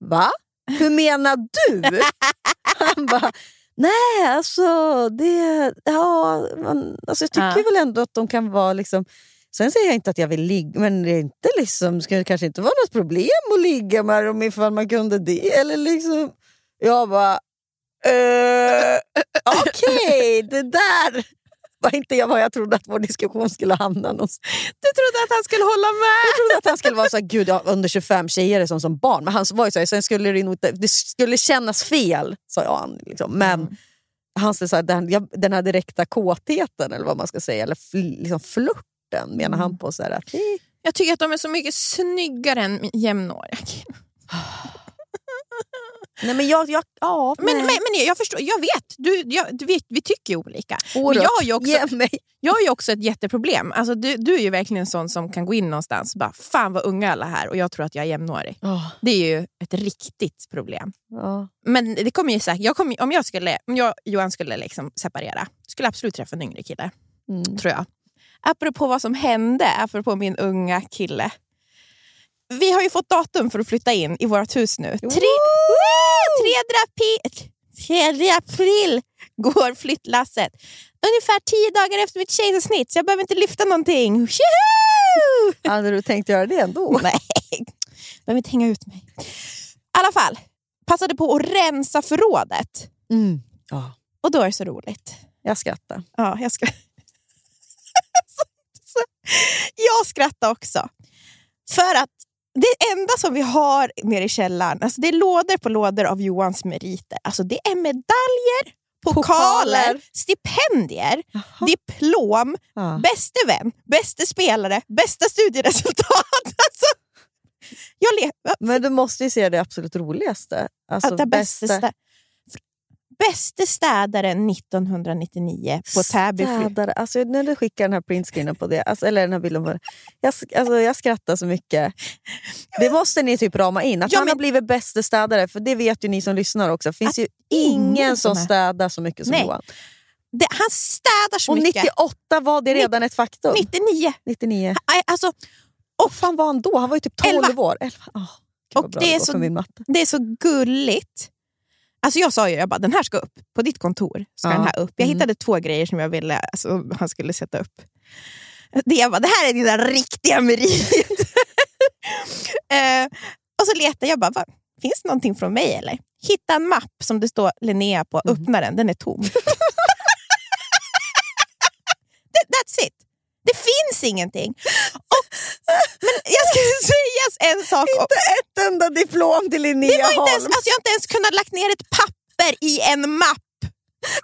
va? Hur menar du? Han bara, nej alltså, det, ja, man, alltså jag tycker Ja. väl ändå att de kan vara liksom... Sen säger jag inte att jag vill ligga, men det är inte liksom, det kanske inte vara något problem att ligga med dem ifall man kunde det. Eller liksom, jag bara, eh, okej, det där var inte jag vad jag trodde att vår diskussion skulle hamna någonstans. Du trodde att han skulle hålla med? Jag trodde att han skulle vara så här, gud jag under 25 tjejer är som, som barn. Men han var ju så här, sen skulle det, inte, det skulle kännas fel, sa han. Liksom. Men han sa så här, den, jag, den här direkta kåtheten, eller vad man ska säga, eller fl, liksom flörten menar han på. Så här, att, Jag tycker att de är så mycket snyggare än jämnåriga killar. nej men jag, jag, ja, Men, men, men jag förstår, jag vet, du, jag, du vet, vi tycker ju olika. Åh Men jag har ju också, jag har också ett jätteproblem. Alltså, du, du är ju verkligen en sån som kan gå in någonstans och bara, fan vad unga alla här och jag tror att jag är jämnårig. Åh, Det är ju ett riktigt problem. ja. Men det kommer ju säkert, jag kommer, om jag skulle, om jag Johan skulle liksom separera, skulle absolut träffa en yngre kille. Mm. Tror jag. Apropå vad som hände, apropå min unga kille. Vi har ju fått datum för att flytta in i vårt hus nu. Tre, Woo! 3 april, 3 april går flyttlasset. Ungefär tio dagar efter mitt kejsarsnitt, så jag behöver inte lyfta någonting. Tjoho! Hade du tänkt göra det ändå? Nej, behöver inte hänga ut mig. I alla fall, passade på att rensa förrådet. Mm. Ja, Och då är det så roligt. jag skrattar. Ja, jag. Så- jag skrattar också. För att det enda som vi har nere i källaren, alltså det är lådor på lådor av Johans meriter. Alltså det är medaljer, pokaler, Pokaler. stipendier, diplom, Ja. bäste vän, bäste spelare, bästa studieresultat. Alltså, jag le- Men du måste ju se det absolut roligaste. Alltså, bästa, stä- bäste städaren 1999 på Täby. Städare. Alltså, när du skickar den här printscreenen på det, alltså, eller den här bilden på det. Jag, alltså, jag skrattar så mycket. Det måste ni typ rama in. Att Ja, han men- har blivit bäste städare, för det vet ju ni som lyssnar också. Det finns Att ju ingen som som städar så mycket som Nej. Johan. Det, han städar så Och mycket. 98 var det redan ett faktum. 99. 99. Aj, Alltså, Och fan var han då? Han var ju typ 12 Elva. år. 11. Oh, Och det är så- det är så gulligt. Alltså jag sa ju, jag bara, den här ska upp. På ditt kontor ska Ja. den här upp. Jag Mm. hittade två grejer som jag ville alltså, han skulle sätta upp. Det, jag bara, det här är dina riktiga meriter. eh, och så letade jag bara, "Va, finns det någonting från mig eller? Hitta en mapp som det står Linnea på, Mm. öppna den, den är tom. That, that's it. Det finns ingenting. Och, men jag ska säga en sak. Inte ett enda diplom till Linnea det var inte ens, Holm. alltså jag har inte ens kunnat lagt ner ett papper i en mapp.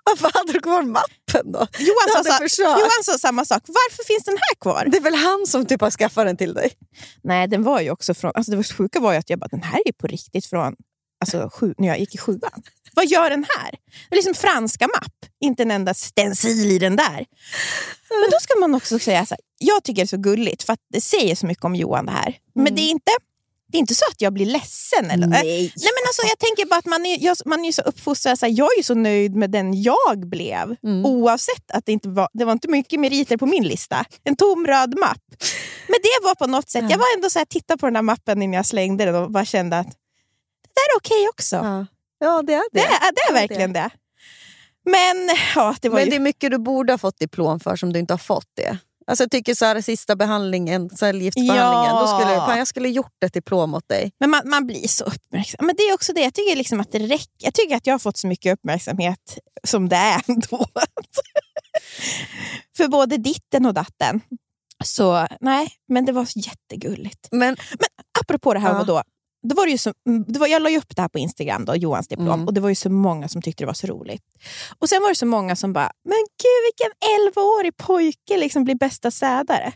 Varför hade du kvar mappen då? Johan sa. Johan sa samma sak. Varför finns den här kvar? Det är väl han som typ har skaffat den till dig? Nej, den var ju också från... Alltså det var sjuka var ju att jag bara, den här är på riktigt från alltså, sju, när jag gick i sjuan. Vad gör den här? Det är liksom franska mapp, inte en enda stencil i den där. Men då ska man också säga så här, jag tycker det är så gulligt för att det säger så mycket om Johan det här. Men det är inte, det är inte så att jag blir ledsen. Eller, Nej. Nej men alltså, jag tänker bara att man är, jag, man är så uppfostrad, så här, jag är så nöjd med den jag blev. Oavsett att det inte var, det var inte mycket meriter på min lista. En tom röd mapp. Men det var på något sätt, jag var ändå så här, tittade på den där mappen innan jag slängde den och bara kände att det där är okej också. Ja. Ja, det är det. Det, är, det är verkligen det. Men ja, det var Men ju... det är mycket du borde ha fått diplom för som du inte har fått det. Alltså jag tycker så här, sista behandlingen, cellgiftsbehandlingen, Ja. då skulle, fan, jag skulle gjort ett diplom åt dig. Men man, man blir så uppmärksam. Men det är också det, jag tycker liksom att det räcker. Jag tycker att jag har fått så mycket uppmärksamhet som det är ändå. För både ditten och datten. Så nej, men det var jättegulligt. Men Men apropå det här, Ja. vadå? Det var det ju så, mm, det var, jag la ju upp det här på Instagram, då, Johans diplom, Mm. och det var ju så många som tyckte det var så roligt. Och Sen var det så många som bara, men gud vilken 11-årig pojke liksom blir bästa städare.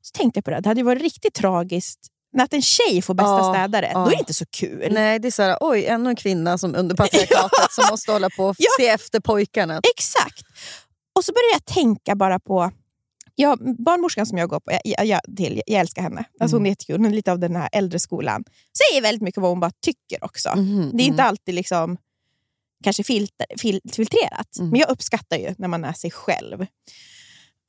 Och så tänkte jag på det, det hade ju varit riktigt tragiskt när att en tjej får bästa Ja, städare. ja. Då är det inte så kul. nej, det är så här, oj, ännu en kvinna som under patriarkatet som måste hålla på och Ja. se efter pojkarna. Exakt. Och så började jag tänka bara på Ja, barnmorskan som jag går på, jag, jag, till, jag älskar henne. Alltså Hon är jättekul, hon är lite av den här äldre skolan. Säger väldigt mycket vad hon bara tycker också. Mhm, Det är inte mhm. alltid liksom kanske filter, fil, filtrerat. Mm. Men jag uppskattar ju när man är sig själv.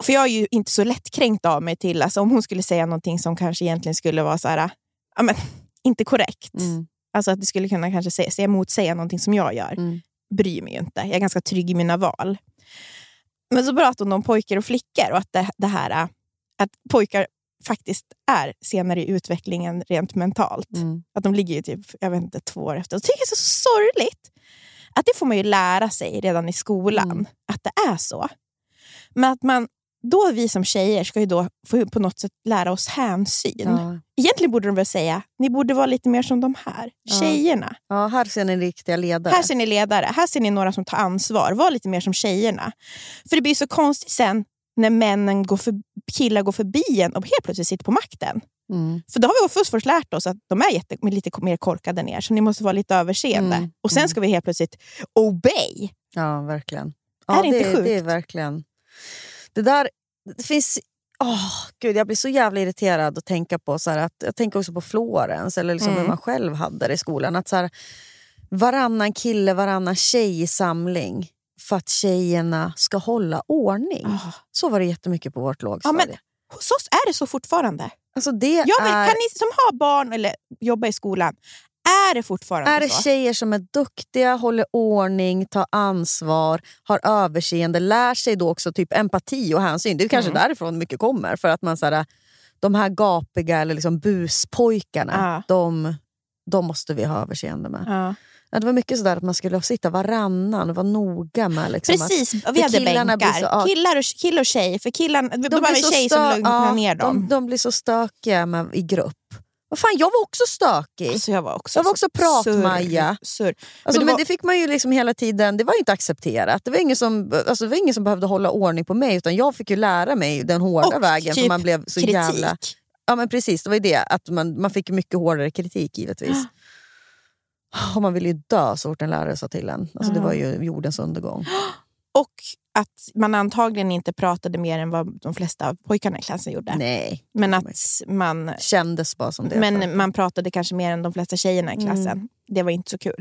För jag är ju inte så lättkränkt av mig till, alltså om hon skulle säga någonting som kanske egentligen skulle vara så här, ja, men, inte korrekt. Mm. Alltså att det skulle kunna kanske säga, säga motsäga någonting som jag gör. Mm. Bryr mig ju inte. Jag är ganska trygg i mina val. Men så pratade hon om pojkar och flickor och att det, det här äh, att pojkar faktiskt är senare i utvecklingen rent mentalt. Mm. Att de ligger ju typ, jag vet inte, två år efter. Jag tycker det är så sorgligt. Att det får man ju lära sig redan i skolan, Mm. att det är så. Men att man, då vi som tjejer ska ju då få på något sätt lära oss hänsyn. Ja. Egentligen borde de väl säga, ni borde vara lite mer som de här Ja. tjejerna. ja, här ser ni riktiga ledare. Här ser ni ledare, här ser ni några som tar ansvar. Var lite mer som tjejerna. För det blir så konstigt sen när männen går för, killar går förbi en och helt plötsligt sitter på makten. Mm. För då har vi först, först lärt oss att de är jätte, lite mer korkade än er, så ni måste vara lite överseende. Mm, Och sen mm. ska vi helt plötsligt obey. Ja, verkligen. Är Ja, det inte det, sjukt? det är verkligen... Det där... Det finns... Åh, gud, jag blir så jävla irriterad att tänka på... Så att, jag tänker också på Florens, eller liksom Mm. hur man själv hade det i skolan. Att så här, varannan kille, varannan tjej i samling för att tjejerna ska hålla ordning. Ah. Så var det jättemycket på vårt Ja, lågstadie. men, hos oss är det så fortfarande. alltså det Jag vill, är, Kan ni som har barn eller jobbar i skolan, är det fortfarande är det så? tjejer som är duktiga, håller ordning, tar ansvar, har överseende, lär sig då också typ empati och hänsyn. Det är kanske Mm. därifrån mycket kommer. För att man så här, De här gapiga eller liksom buspojkarna, Ja. de, de måste vi ha överseende med. Ja. Ja, det var mycket sådär att man skulle sitta varannan och vara noga med liksom Precis, att, vi hade bänkar. så- ja. Killar, och, kille och tjej. För killarna, de, de de en så tjej som lugnar ja, ner dem. De, de blir så stökiga med, i grupp. Vad fan, jag var också stökig. Alltså jag var också, Jag var så också prat-Maja. Alltså, men, var- det fick man ju liksom hela tiden, det var ju inte accepterat. Det var ingen som, alltså, det var ingen som behövde hålla ordning på mig utan jag fick ju lära mig den hårda Och vägen. för typ man blev så kritik. jävla... Ja men precis, det var ju det. Att man, man fick mycket hårdare kritik givetvis. Och man ville ju dö så fort en lärare sa till en. Alltså, Det var ju jordens undergång. Och att man antagligen inte pratade mer än vad de flesta av pojkarna i klassen gjorde. Nej, Men att man, kändes bara som det. men man pratade kanske mer än de flesta tjejerna i klassen. Det var inte så kul.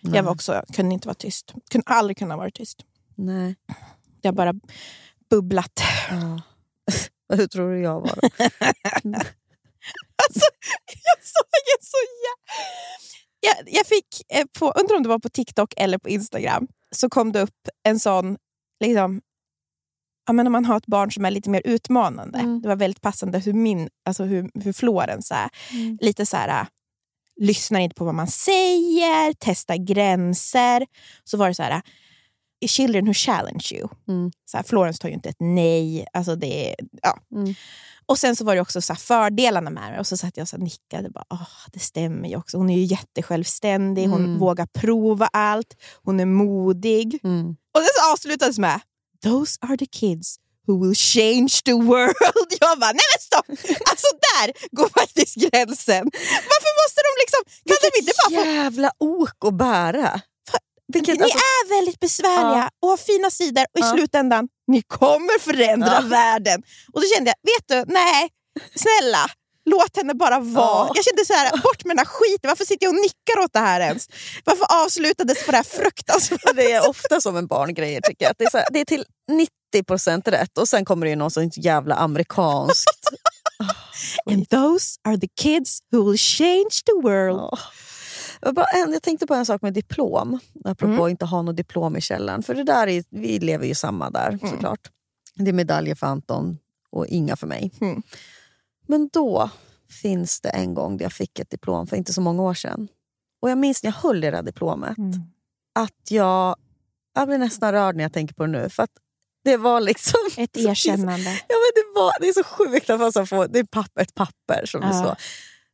Nej. Jag var också, kunde inte vara tyst. Kunde aldrig kunna vara tyst. Nej. Jag har bara bubblat. Ja. Hur tror du jag var då? Alltså, jag såg en så jä... jag, jag fick, eh, på, undrar om det var på TikTok eller på Instagram, så kom det upp en sån, liksom, ja, men om man har ett barn som är lite mer utmanande. Mm. Det var väldigt passande hur, min, alltså hur, hur Florens är. Lite så här, lyssnar inte på vad man säger, testar gränser. Så var det så här, children who challenge you. Mm. Så här, Florence tar ju inte ett nej. Alltså det, ja. Mm. Och sen så var det också så fördelarna med det. Och så satt jag och nickade. Bara, "Åh, det stämmer ju också. Hon är ju jättesjälvständig. Hon Mm. vågar prova allt. Hon är modig. Mm. Och sen så avslutades med Those are the kids who will change the world. Jag bara, nej men stopp! Alltså där går faktiskt gränsen. Varför måste de liksom... Kan de inte bara få... jävla ok att bära. Vilket, Ni alltså, är väldigt besvärliga och har fina sidor och i Ja. slutändan, ni kommer förändra Ja. världen. Och då kände jag, vet du, nej, snälla. Låt henne bara vara. Ja. Jag kände så här, bort med den här skiten. Varför sitter jag och nickar åt det här ens? Varför avslutades på det här fruktansvärda det är ofta som en barngrejer tycker jag. Det, är här, det är till 90% rätt och sen kommer det ju något sånt jävla amerikanskt. And those are the kids who will change the world. Ja. Jag, bara, jag tänkte på en sak med diplom, apropå Mm. att inte ha något diplom i källaren. För det där är, vi lever ju samma där Mm. såklart. Det är medaljer för Anton och inga för mig. Mm. Men då finns det en gång där jag fick ett diplom för inte så många år sedan. Och jag minns när jag höll det här diplomet Mm. att jag, jag blir nästan rörd när jag tänker på det nu. För att det var liksom... Ett erkännande. Ja, men det, var, det är så sjukt att man så får, det är papper, ett papper som det Ja. står.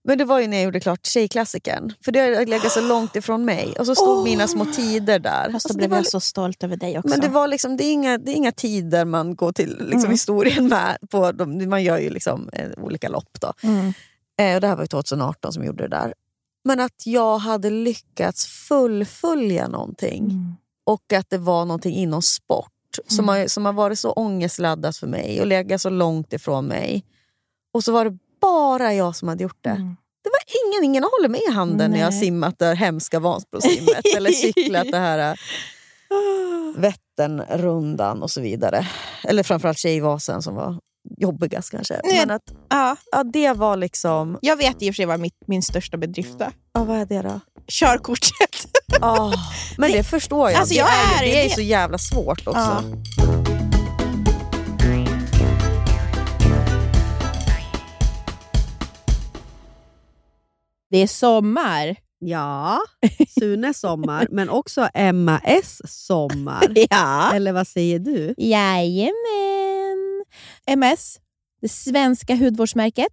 Men det var ju när jag gjorde klart Tjejklassikern. För det har legat så långt ifrån mig. Och så stod Åh! mina små tider där. Fast Alltså, då det blev var, jag så stolt över dig också. men det, var liksom, det, är inga, det är inga tider man går till liksom, Mm. historien med. På de, man gör ju liksom, eh, olika lopp. Då. Mm. Eh, och det här var ju 2018 som jag gjorde det där. Men att jag hade lyckats fullfölja någonting Mm. och att det var någonting inom sport som, har, som har varit så ångestladdat för mig och legat så långt ifrån mig. Och så var det bara jag som hade gjort det. Mm. Det var ingen, ingen håller med i handen när jag Nej. simmat det hemska Vansbrosimmet eller cyklat det här äh, Vätternrundan och så vidare. Eller framförallt Tjejvasan som var jobbigast kanske. Nej. Men att, Ja, ja, det var liksom... jag vet i och för sig vad mitt, min största bedrift är. Ja, vad är det då? Körkortet. Ah, men det, förstår jag. Alltså, det, jag är, är- det, det är så jävla svårt också. Ja. Det är sommar. Ja, Sunes sommar, men också Emma S sommar. Ja. Eller vad säger du? Jajamän. MS, det svenska hudvårdsmärket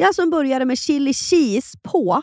Jag som började med chili cheese på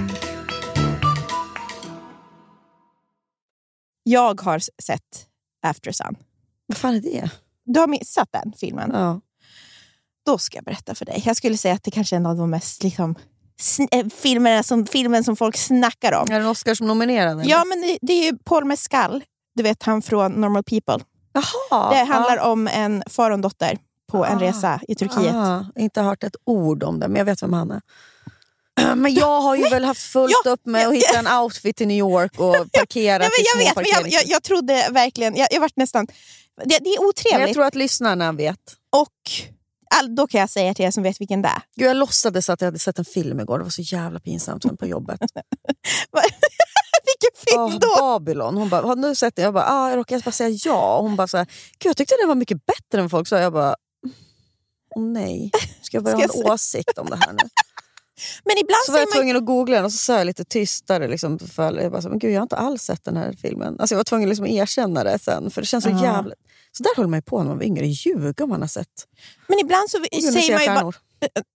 Jag har sett After Sun. Vad fan är det? Du har missat den filmen? Ja. Då ska jag berätta för dig. Jag skulle säga att det kanske är en av de mest liksom, äh, filmerna som, filmen som folk snackar om. Är den Oscars-nominerad? Ja, men det, det är ju Paul Mescal. Du vet han från Normal People. Jaha. Det handlar om en far och en dotter på en Ah. resa i Turkiet. Ah, inte hört ett ord om det, men jag vet vem han är. Men jag har ju väl haft fullt Ja, upp med att hitta en outfit till New York och parkera Nej, till men jag vet, men jag, jag, jag trodde verkligen... Jag, jag vart nästan... Det, det är Men otrevligt. jag tror att lyssnarna vet. Och all, då kan jag säga till er som vet vilken det är. Gud, jag låtsades att jag hade sett en film igår. Det var så jävla pinsamt sen på jobbet. vilken film oh, då? Babylon. Hon bara, har du sett den? Jag bara, ah, jag råkade bara säga ja. Hon bara, så här, Gud, jag tyckte den var mycket bättre än folk sa. Jag bara, oh, nej. Ska jag börja Ska ha en åsikt om det här nu? Men ibland Så var jag man... tvungen att googla den och så sa jag lite tystare. Liksom, för jag, bara, så, men gud, jag har inte alls sett den här filmen. Alltså, jag var tvungen att liksom erkänna det sen. För det känns så Ja. jävla... Så där håller man ju på när man var yngre. Ljuga om man har sett. Men ibland, så kunde säger man ju bara,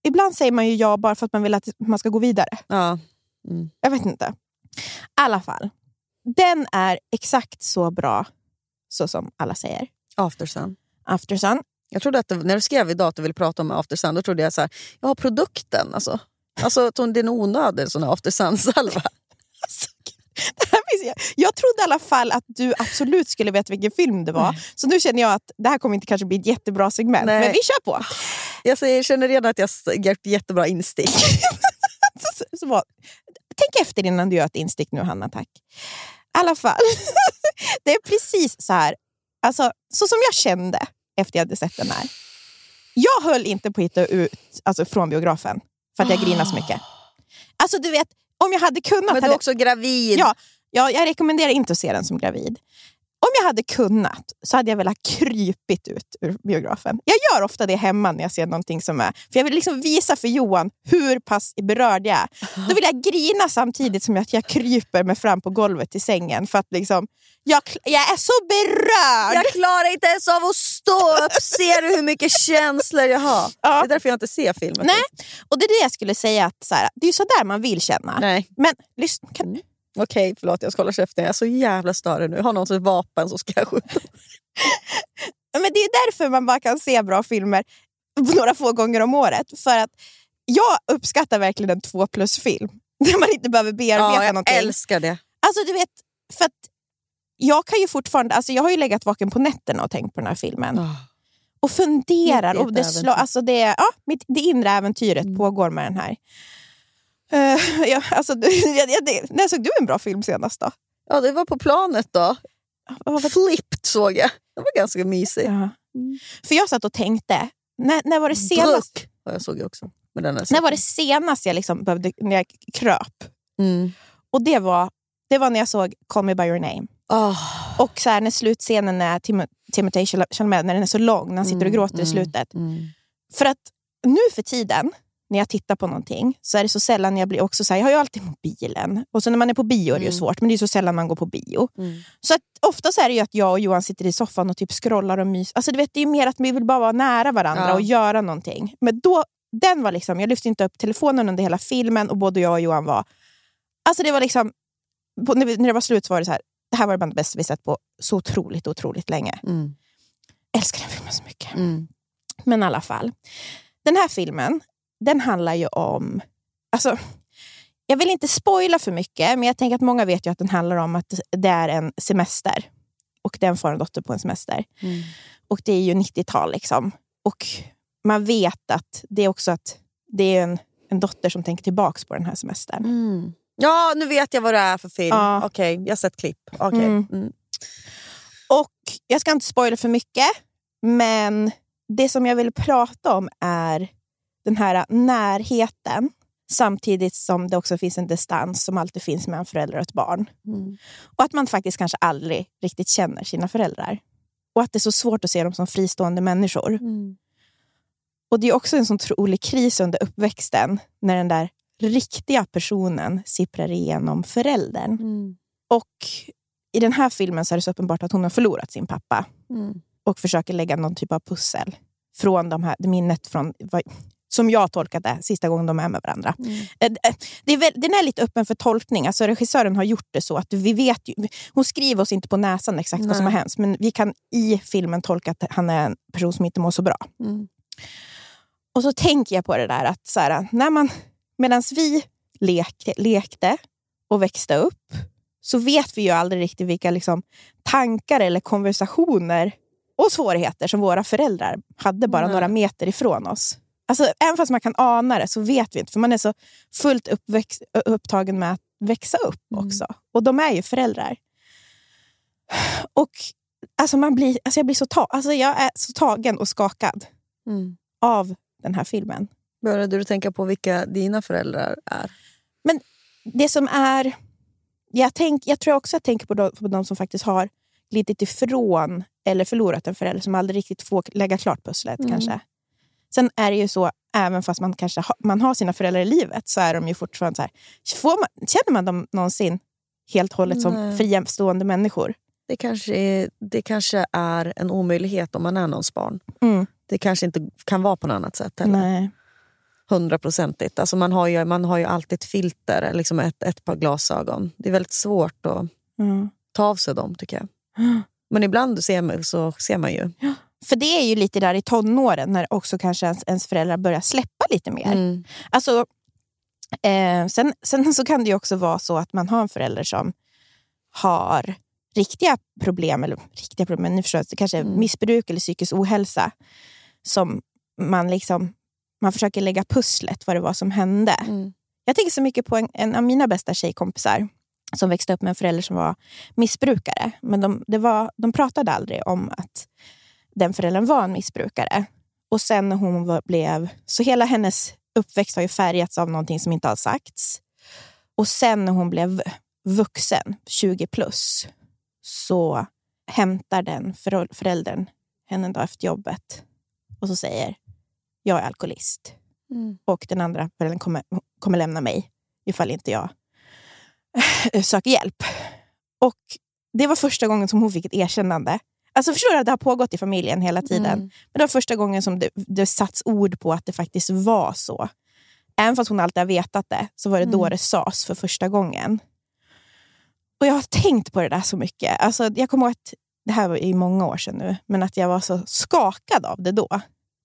ibland säger man ju ja bara för att man vill att man ska gå vidare. Ja. Jag vet inte. I alla fall. Den är exakt så bra så som alla säger. After Sun. After Sun. Jag trodde att det, när du skrev idag att du ville prata om After Sun, då trodde jag så här, ja produkten alltså. Alltså att hon- det är en onödig sån här After Sun-salva. Alltså, jag, jag trodde i alla fall att du absolut skulle veta vilken film det var. Så nu känner jag att det här kommer inte kanske bli ett jättebra segment. Nej. Men vi kör på. Jag säger, känner redan att jag har jättebra instick. så, så, var- tänk efter innan du gör ett instick nu, Hanna. Tack. I alla fall, det är precis så här. Alltså, så som jag kände efter jag hade sett den här. Jag höll inte på att hitta ut alltså, från biografen för att jag grinade så mycket. Alltså du vet, om jag hade kunnat... Men du är hade, också gravid. Ja, ja, jag rekommenderar inte att se den som gravid. Om jag hade kunnat så hade jag velat krypit ut ur biografen. Jag gör ofta det hemma när jag ser någonting som är... För Jag vill liksom visa för Johan hur pass berörd jag är. Då vill jag grina samtidigt som att jag kryper mig fram på golvet till sängen. För att liksom, jag, jag är så berörd! Jag klarar inte ens av att stå upp. Ser du hur mycket känslor jag har? Ja. Det är därför jag inte ser filmen. Nej, och det är det jag skulle säga. att så här, Det är så där man vill känna. Nej. Men lyssna, kan, Okej, förlåt jag ska hålla käften. Jag är så jävla störig nu. Jag har någon sorts vapen så ska jag skjuta. Men det är därför man bara kan se bra filmer några få gånger om året. För att jag uppskattar verkligen en två plus-film. Där man inte behöver bearbeta Ja, jag någonting. älskar det. Alltså du vet, för jag kan ju fortfarande, alltså jag har ju legat vaken på nätterna och tänkt på den här filmen. Oh. Och funderar. Och ett det, slår, alltså det, ja, mitt, det inre äventyret Mm. pågår med den här. Uh, ja, alltså, när såg du en bra film senast då? Ja, det var på planet då. Flipped såg jag. Det var ganska mysig. Ja. För jag satt och tänkte, när, när var det senast? Druck ja, jag såg också. Men den är När var det senast jag liksom behövde, när jag kröp? Mm. Och det var, det var när jag såg Call Me By Your Name. Oh. Och så här, när slutscenen är Tim- Chalamet, när den är så lång, när han sitter och gråter i slutet. Mm. För att nu för tiden, när jag tittar på någonting, så är det så sällan jag blir också så här, jag har ju alltid mobilen. Och så när man är på bio är det ju Mm. svårt, men det är så sällan man går på bio. Mm. Så att, ofta så är det ju att jag och Johan sitter i soffan och typ scrollar och mys. Alltså, du vet, det är mer att vi vill bara vara nära varandra Ja. och göra någonting. Men då, den var liksom, jag lyfte inte upp telefonen under hela filmen och både jag och Johan var... Alltså det var liksom, när det var slut så var det så här, det här var bland det bästa vi sett på så otroligt, otroligt länge. Mm. Älskar den filmen så mycket. Mm. Men i alla fall. Den här filmen, den handlar ju om... Alltså, jag vill inte spoila för mycket, men jag tänker att många vet ju att den handlar om att det är en semester. Och det är en dotter på en semester. Mm. Och det är ju 90-tal liksom. Och man vet att det är också att det är en, en dotter som tänker tillbaka på den här semestern. Mm. Ja, nu vet jag vad det är för film. Ja. Okej, jag har sett klipp. Okej. Mm. Mm. Och jag ska inte spoila för mycket, men det som jag vill prata om är den här närheten Samtidigt som det också finns en distans som alltid finns mellan föräldrar och ett barn. Mm. Och att man faktiskt kanske aldrig riktigt känner sina föräldrar. Och att det är så svårt att se dem som fristående människor. Mm. Och det är också en sån otrolig kris under uppväxten när den där riktiga personen sipprar igenom föräldern. Mm. Och i den här filmen så är det så uppenbart att hon har förlorat sin pappa Mm. och försöker lägga någon typ av pussel från de här, minnet från, som jag tolkade sista gången de är med varandra. Eh, eh, Det är väl, den är lite öppen för tolkning. Alltså regissören har gjort det så att vi vet ju, hon skriver oss inte på näsan exakt vad som har Nej. hänt, men vi kan i filmen tolka att han är en person som inte mår så bra. Mm. Och så tänker jag på det där att så här, när man, medan vi lekte, lekte och växte upp så vet vi ju aldrig riktigt vilka liksom, tankar eller konversationer och svårigheter som våra föräldrar hade bara Nej. några meter ifrån oss. Alltså, även fast man kan ana det så vet vi inte, för man är så fullt uppväxt, upptagen med att växa upp Mm. också. Och de är ju föräldrar. Och alltså, man blir, alltså, jag, blir så ta, alltså, jag är så tagen och skakad Mm. av den här filmen. Började du tänka på vilka dina föräldrar är? Det som är... Jag, tänk, jag tror också jag tänker på de, på de som faktiskt har glidit ifrån eller förlorat en förälder som aldrig riktigt får lägga klart pusslet. Mm. kanske. Sen är det ju så, även fast man kanske ha, man har sina föräldrar i livet, så är de ju fortfarande så här... Man, känner man dem någonsin helt och hållet som Nej. fristående människor? Det kanske, är, det kanske är en omöjlighet om man är någons barn. Mm. Det kanske inte kan vara på något annat sätt heller. Nej. Hundraprocentigt. Alltså man, har ju, man har ju alltid ett filter, liksom ett, ett par glasögon. Det är väldigt svårt att Mm. ta av sig dem tycker jag. Men ibland ser man, så ser man ju. För det är ju lite där i tonåren när också kanske ens, ens föräldrar börjar släppa lite mer. Mm. Alltså, eh, sen, sen så kan det ju också vara så att man har en förälder som har riktiga problem, eller riktiga problem, men ni förstår, det kanske är Mm. missbruk eller psykisk ohälsa. Som man liksom man försöker lägga pusslet vad det var som hände. Mm. Jag tänker så mycket på en, en av mina bästa tjejkompisar som växte upp med en förälder som var missbrukare. Men de, var, de pratade aldrig om att den föräldern var en missbrukare. Och sen när hon var, blev... Så hela hennes uppväxt har ju färgats av någonting som inte har sagts. Och sen när hon blev vuxen, 20 plus, så hämtar den föräldern henne en dag efter jobbet och så säger jag är alkoholist. Mm. Och den andra föräldern kommer, kommer lämna mig ifall inte jag eh, söker hjälp. Och det var första gången som hon fick ett erkännande. Alltså förstår du att det har pågått i familjen hela tiden. Mm. Men det var första gången som det, det satts ord på att det faktiskt var så. Även fast hon alltid har vetat det, så var det då Mm. det sades för första gången. Och jag har tänkt på det där så mycket. Alltså, jag kommer ihåg att, det här var i många år sedan nu, men att jag var så skakad av det då.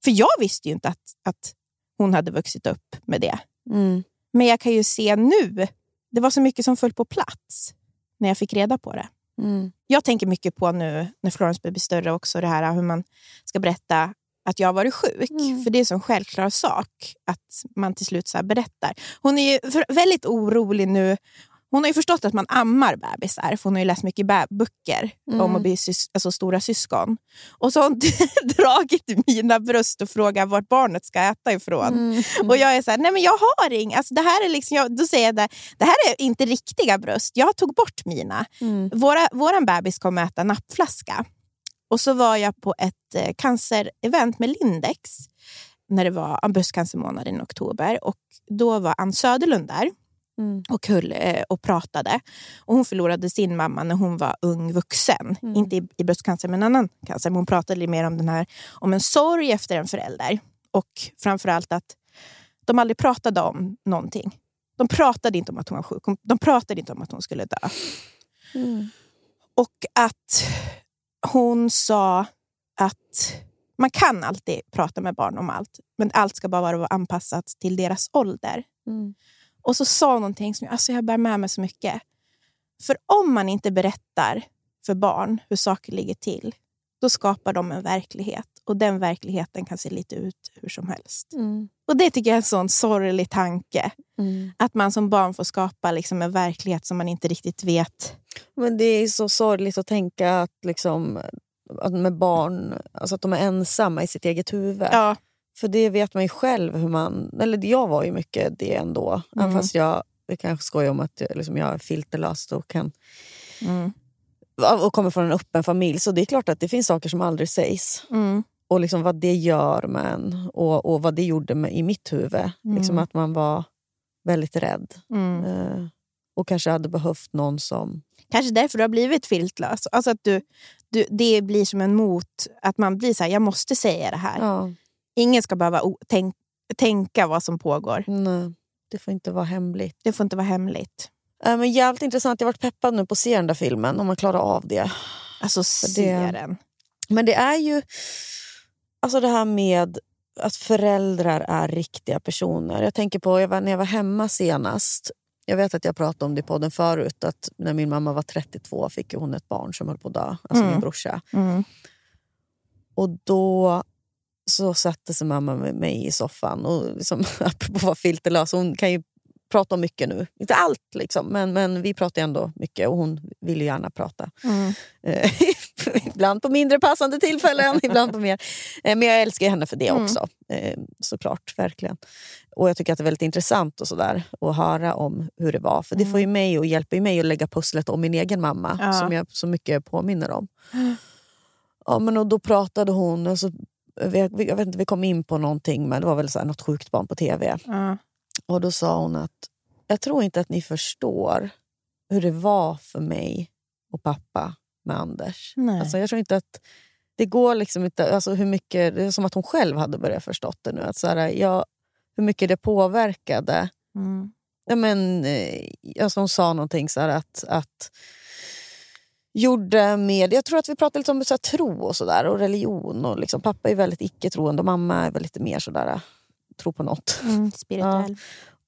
För jag visste ju inte att, att hon hade vuxit upp med det. Mm. Men jag kan ju se nu, det var så mycket som föll på plats när jag fick reda på det. Mm. Jag tänker mycket på nu när Florence blir större också, det här hur man ska berätta att jag har varit sjuk. Mm. För det är en sån självklar sak att man till slut så berättar. Hon är väldigt orolig nu. Hon har ju förstått att man ammar bebisar, för hon har ju läst mycket böcker Mm. om att bli sys- alltså stora syskon. Och så har hon dragit mina bröst och frågat vart barnet ska äta ifrån. Mm. Och jag är så här, nej men jag har inga. Alltså det här är liksom, jag, då säger jag det, det här är inte riktiga bröst. Jag tog bort mina. Mm. Våra, våran bebis kommer äta nappflaska. Och så var jag på ett eh, cancerevent med Lindex när det var en bröstcancermånad i oktober. Och då var Ann Söderlund där Mm. och, höll, eh, och pratade. Och hon förlorade sin mamma när hon var ung vuxen. Mm. Inte i, i bröstcancer, men annan cancer. Men hon pratade lite mer om, den här, om en sorg efter en förälder. Och framförallt att de aldrig pratade om någonting. De pratade inte om att hon var sjuk. De pratade inte om att hon skulle dö. Mm. Och att hon sa att man kan alltid prata med barn om allt. Men allt ska bara vara anpassat till deras ålder. Och så sa hon någonting som alltså jag bär med mig så mycket. För om man inte berättar för barn hur saker ligger till, då skapar de en verklighet. Och den verkligheten kan se lite ut hur som helst. Mm. Och det tycker jag är en sån sorglig tanke. Mm. Att man som barn får skapa liksom en verklighet som man inte riktigt vet. Men det är så sorgligt att tänka att, liksom, att med barn, alltså att de är ensamma i sitt eget huvud. Ja, För det vet man ju själv hur man... Eller jag var ju mycket det ändå. Även Mm. fast jag, jag kanske skojar om att jag, liksom, jag är filterlös och, kan, Mm. och kommer från en öppen familj. Så det är klart att det finns saker som aldrig sägs. Mm. Och liksom vad det gör med en och, och vad det gjorde med, i mitt huvud. Liksom att man var väldigt rädd. Mm. Eh, och kanske hade behövt någon som... Kanske därför du har blivit filtlös. Alltså att du, du, det blir som en mot, att man blir så här, jag måste säga det här. Ja, Ingen ska behöva tänk, tänka vad som pågår. nej, det får inte vara hemligt. Det får inte vara hemligt. Eh, men jävligt intressant. Jag har varit peppad nu på att se den där filmen. Om man klarar av det. Alltså se den. Men det är ju alltså det här med att föräldrar är riktiga personer. Jag tänker på jag var, när jag var hemma senast. Jag vet att jag pratade om det i podden förut. Att när min mamma var 32 fick hon ett barn som höll på att dö. Alltså Mm. min brorsa. Mm. Och då så satte sig mamma med mig i soffan. Och liksom, apropå att vara filterlös, hon kan ju prata om mycket nu. Inte allt, liksom, men, men vi pratar ändå mycket och hon vill ju gärna prata. Mm. Eh, ibland på mindre passande tillfällen, ibland på mer. Eh, Men jag älskar henne för det Mm. också. Eh, Såklart, verkligen. Och jag tycker att det är väldigt intressant och sådär, att höra om hur det var. För det får ju mig och hjälper ju mig att lägga pusslet om min egen mamma, Ja. som jag så mycket påminner om. Ja, men och då pratade hon, och så, vi, jag vet inte, vi kom in på någonting, men det var väl så här, något sjukt barn på tv. Ja. Och då sa hon att jag tror inte att ni förstår hur det var för mig och pappa med Anders. Nej. Alltså, jag tror inte att det går liksom inte... Alltså, hur mycket, det är som att hon själv hade börjat förstått det nu. Att så här, jag, hur mycket det påverkade. Mm. Ja, men, eh, alltså hon sa någonting så här att, att gjorde med... Jag tror att vi pratade lite om så här, tro och, så där, och religion. Och liksom, pappa är väldigt icke-troende och mamma är väl lite mer sådär, tro på något. Mm. Spirituell.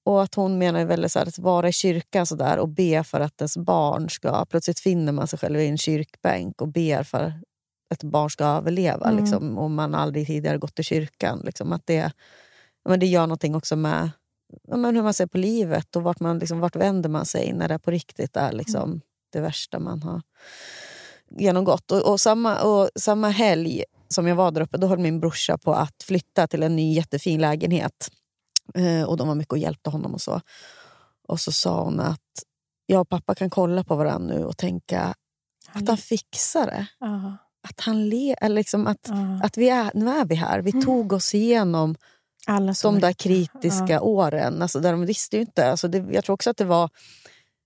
Och att hon menar väl så här, att vara i kyrkan så där, och be för att ens barn ska... Plötsligt finner man sig själv i en kyrkbänk och ber för att ett barn ska överleva. Mm. Liksom, om man aldrig tidigare gått till kyrkan. Liksom, att det, ja, men det gör någonting också med ja, men hur man ser på livet och vart, man, liksom, vart vänder man sig när det på riktigt är liksom. Det värsta man har genomgått. Och, och, samma, och samma helg som jag var där uppe, då höll min brorsa på att flytta till en ny jättefin lägenhet. Eh, och de var mycket och hjälpte honom och så. Och så sa hon att jag och pappa kan kolla på varandra nu och tänka att han fixar det. Ja. Att, han le, eller liksom att, Ja. att vi är, nu är vi här. Vi tog oss igenom Alla de där kritiska åren. Alltså, där de visste ju inte. Alltså, det, jag tror också att det var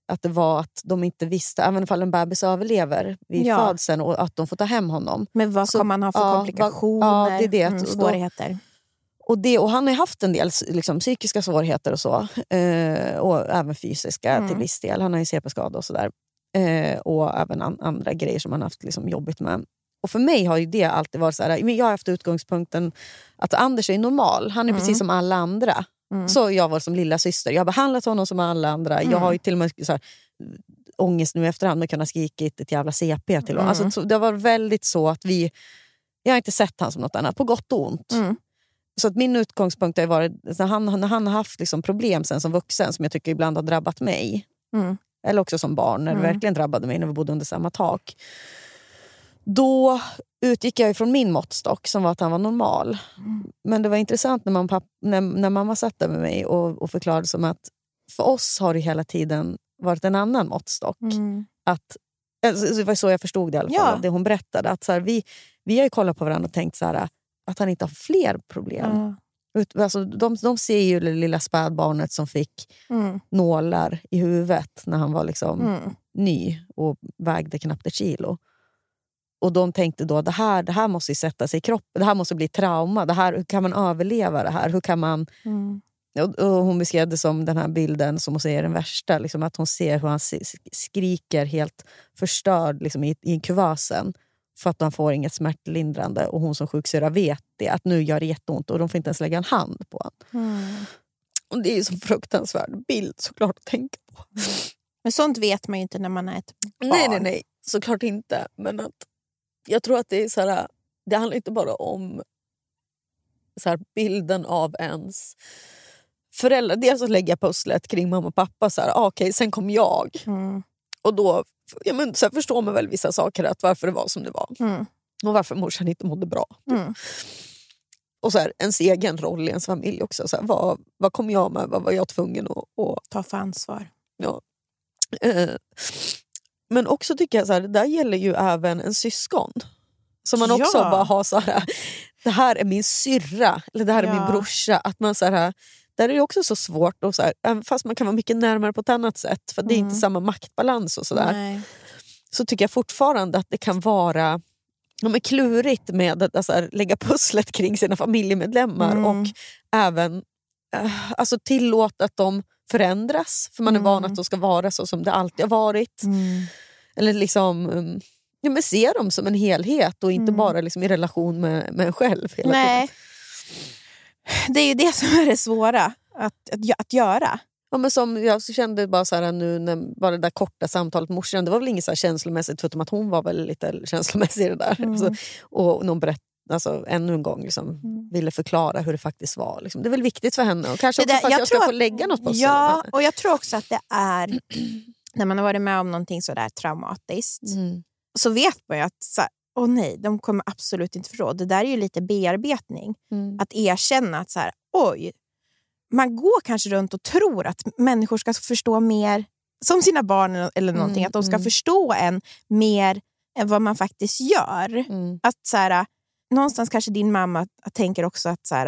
att det var att de inte visste, även om en bebis överlever vid Ja. födseln och att de får ta hem honom. Men vad Så- kommer man ha för ja, komplikationer? ja, det är det. Mm, svårigheter. Och, det, och han har haft en del liksom, psykiska svårigheter och så. Eh, och även fysiska Mm. till viss del. Han har ju CP-skada och sådär. Eh, och även an, andra grejer som han haft liksom, jobbigt med. Och för mig har ju det alltid varit så här, jag har haft utgångspunkten att Anders är normal. Han är Mm. precis som alla andra. Mm. Så jag var som lilla syster. Jag har behandlat honom som alla andra. Jag har ju till och med så här, ångest nu efterhand med att kunna skrikit ett jävla CP till honom. Mm. Alltså, så det var väldigt så att vi... Jag har inte sett honom som något annat, på gott och ont. Mm. Så att min utgångspunkt har varit, när han, när han har haft liksom problem sen som vuxen som jag tycker ibland har drabbat mig, Mm. eller också som barn när det Mm. verkligen drabbade mig när vi bodde under samma tak. Då utgick jag ifrån min måttstock som var att han var normal. Mm. Men det var intressant när, man, papp, när, när mamma satt där med mig och, och förklarade som att för oss har det hela tiden varit en annan måttstock. Mm. Att, alltså, det var så jag förstod det i alla fall, Ja. det hon berättade. Att så här, vi, vi har ju kollat på varandra och tänkt så här, att han inte har fler problem. Ut, alltså, de, de ser ju det lilla spädbarnet som fick Mm. nålar i huvudet när han var liksom Mm. ny och vägde knappt ett kilo. Och de tänkte då det här, det här måste sätta sig i kroppen, det här måste bli trauma. Det här, hur kan man överleva det här? Hur kan man... Mm. Och, och hon beskrev det som den här bilden som hon säger är den värsta. Liksom att hon ser hur han skriker helt förstörd liksom i, i kuvösen för att han får inget smärtlindrande. Och hon som sjuksyrra vet det, att nu gör det jätteont och de får inte ens lägga en hand på honom. Mm. Och det är ju så fruktansvärd bild såklart att tänka på. Men sånt vet man ju inte när man är ett barn. Nej, nej, nej. Såklart inte. Men att jag tror att det är så här, det handlar inte bara om så här, bilden av ens föräldrar. Dels att lägga pusslet kring mamma och pappa. Så här, ah, okej, sen kom jag. Mm. Och då ja, men, så här, förstår man väl vissa saker, att varför det var som det var. Mm. Och varför morsan inte mådde bra. Mm. och så här, ens egen roll i ens familj också. Så här, vad, vad kom jag med? Vad var jag tvungen att, att Ta för ansvar. Ja. Eh, men också tycker jag så här, det där gäller ju även en syskon. Som man också Ja. bara har så här, det här är min syrra eller det här är min Ja. brorsa. Att man så här, där är det också så svårt, och så här, även fast man kan vara mycket närmare på ett annat sätt för det är inte Mm. samma maktbalans och sådär. Så tycker jag fortfarande att det kan vara ja, men klurigt med att alltså, lägga pusslet kring sina familjemedlemmar Mm. och även eh, alltså, tillåta att de förändras. För man är van att de ska vara så som det alltid har varit. Mm. Eller liksom um, ja, men se dem som en helhet och inte bara liksom, i relation med, med en själv. Hela Nej. Tiden. Det är ju det som är det svåra att, att, att göra. Ja, men som jag så kände bara så här nu när bara det där korta samtalet med morsan, det var väl inget så här känslomässigt förutom att hon var väl lite känslomässig i det där. Mm. Alltså, och någon berätt, alltså, ännu en gång liksom, ville förklara hur det faktiskt var. Liksom. Det är väl viktigt för henne och kanske Det också där- för att jag, jag ska tror få att- lägga något på sig. Ja, och jag tror också att det är när man har varit med om någonting sådär traumatiskt Mm. så vet man ju att så åh nej, de kommer absolut inte förstå. Det där är ju lite bearbetning. Mm. Att erkänna att så här, oj, man går kanske runt och tror att människor ska förstå mer som sina barn eller någonting. Mm, att de ska mm. förstå en mer än vad man faktiskt gör. Mm. Att så här, någonstans kanske din mamma tänker också att, så här,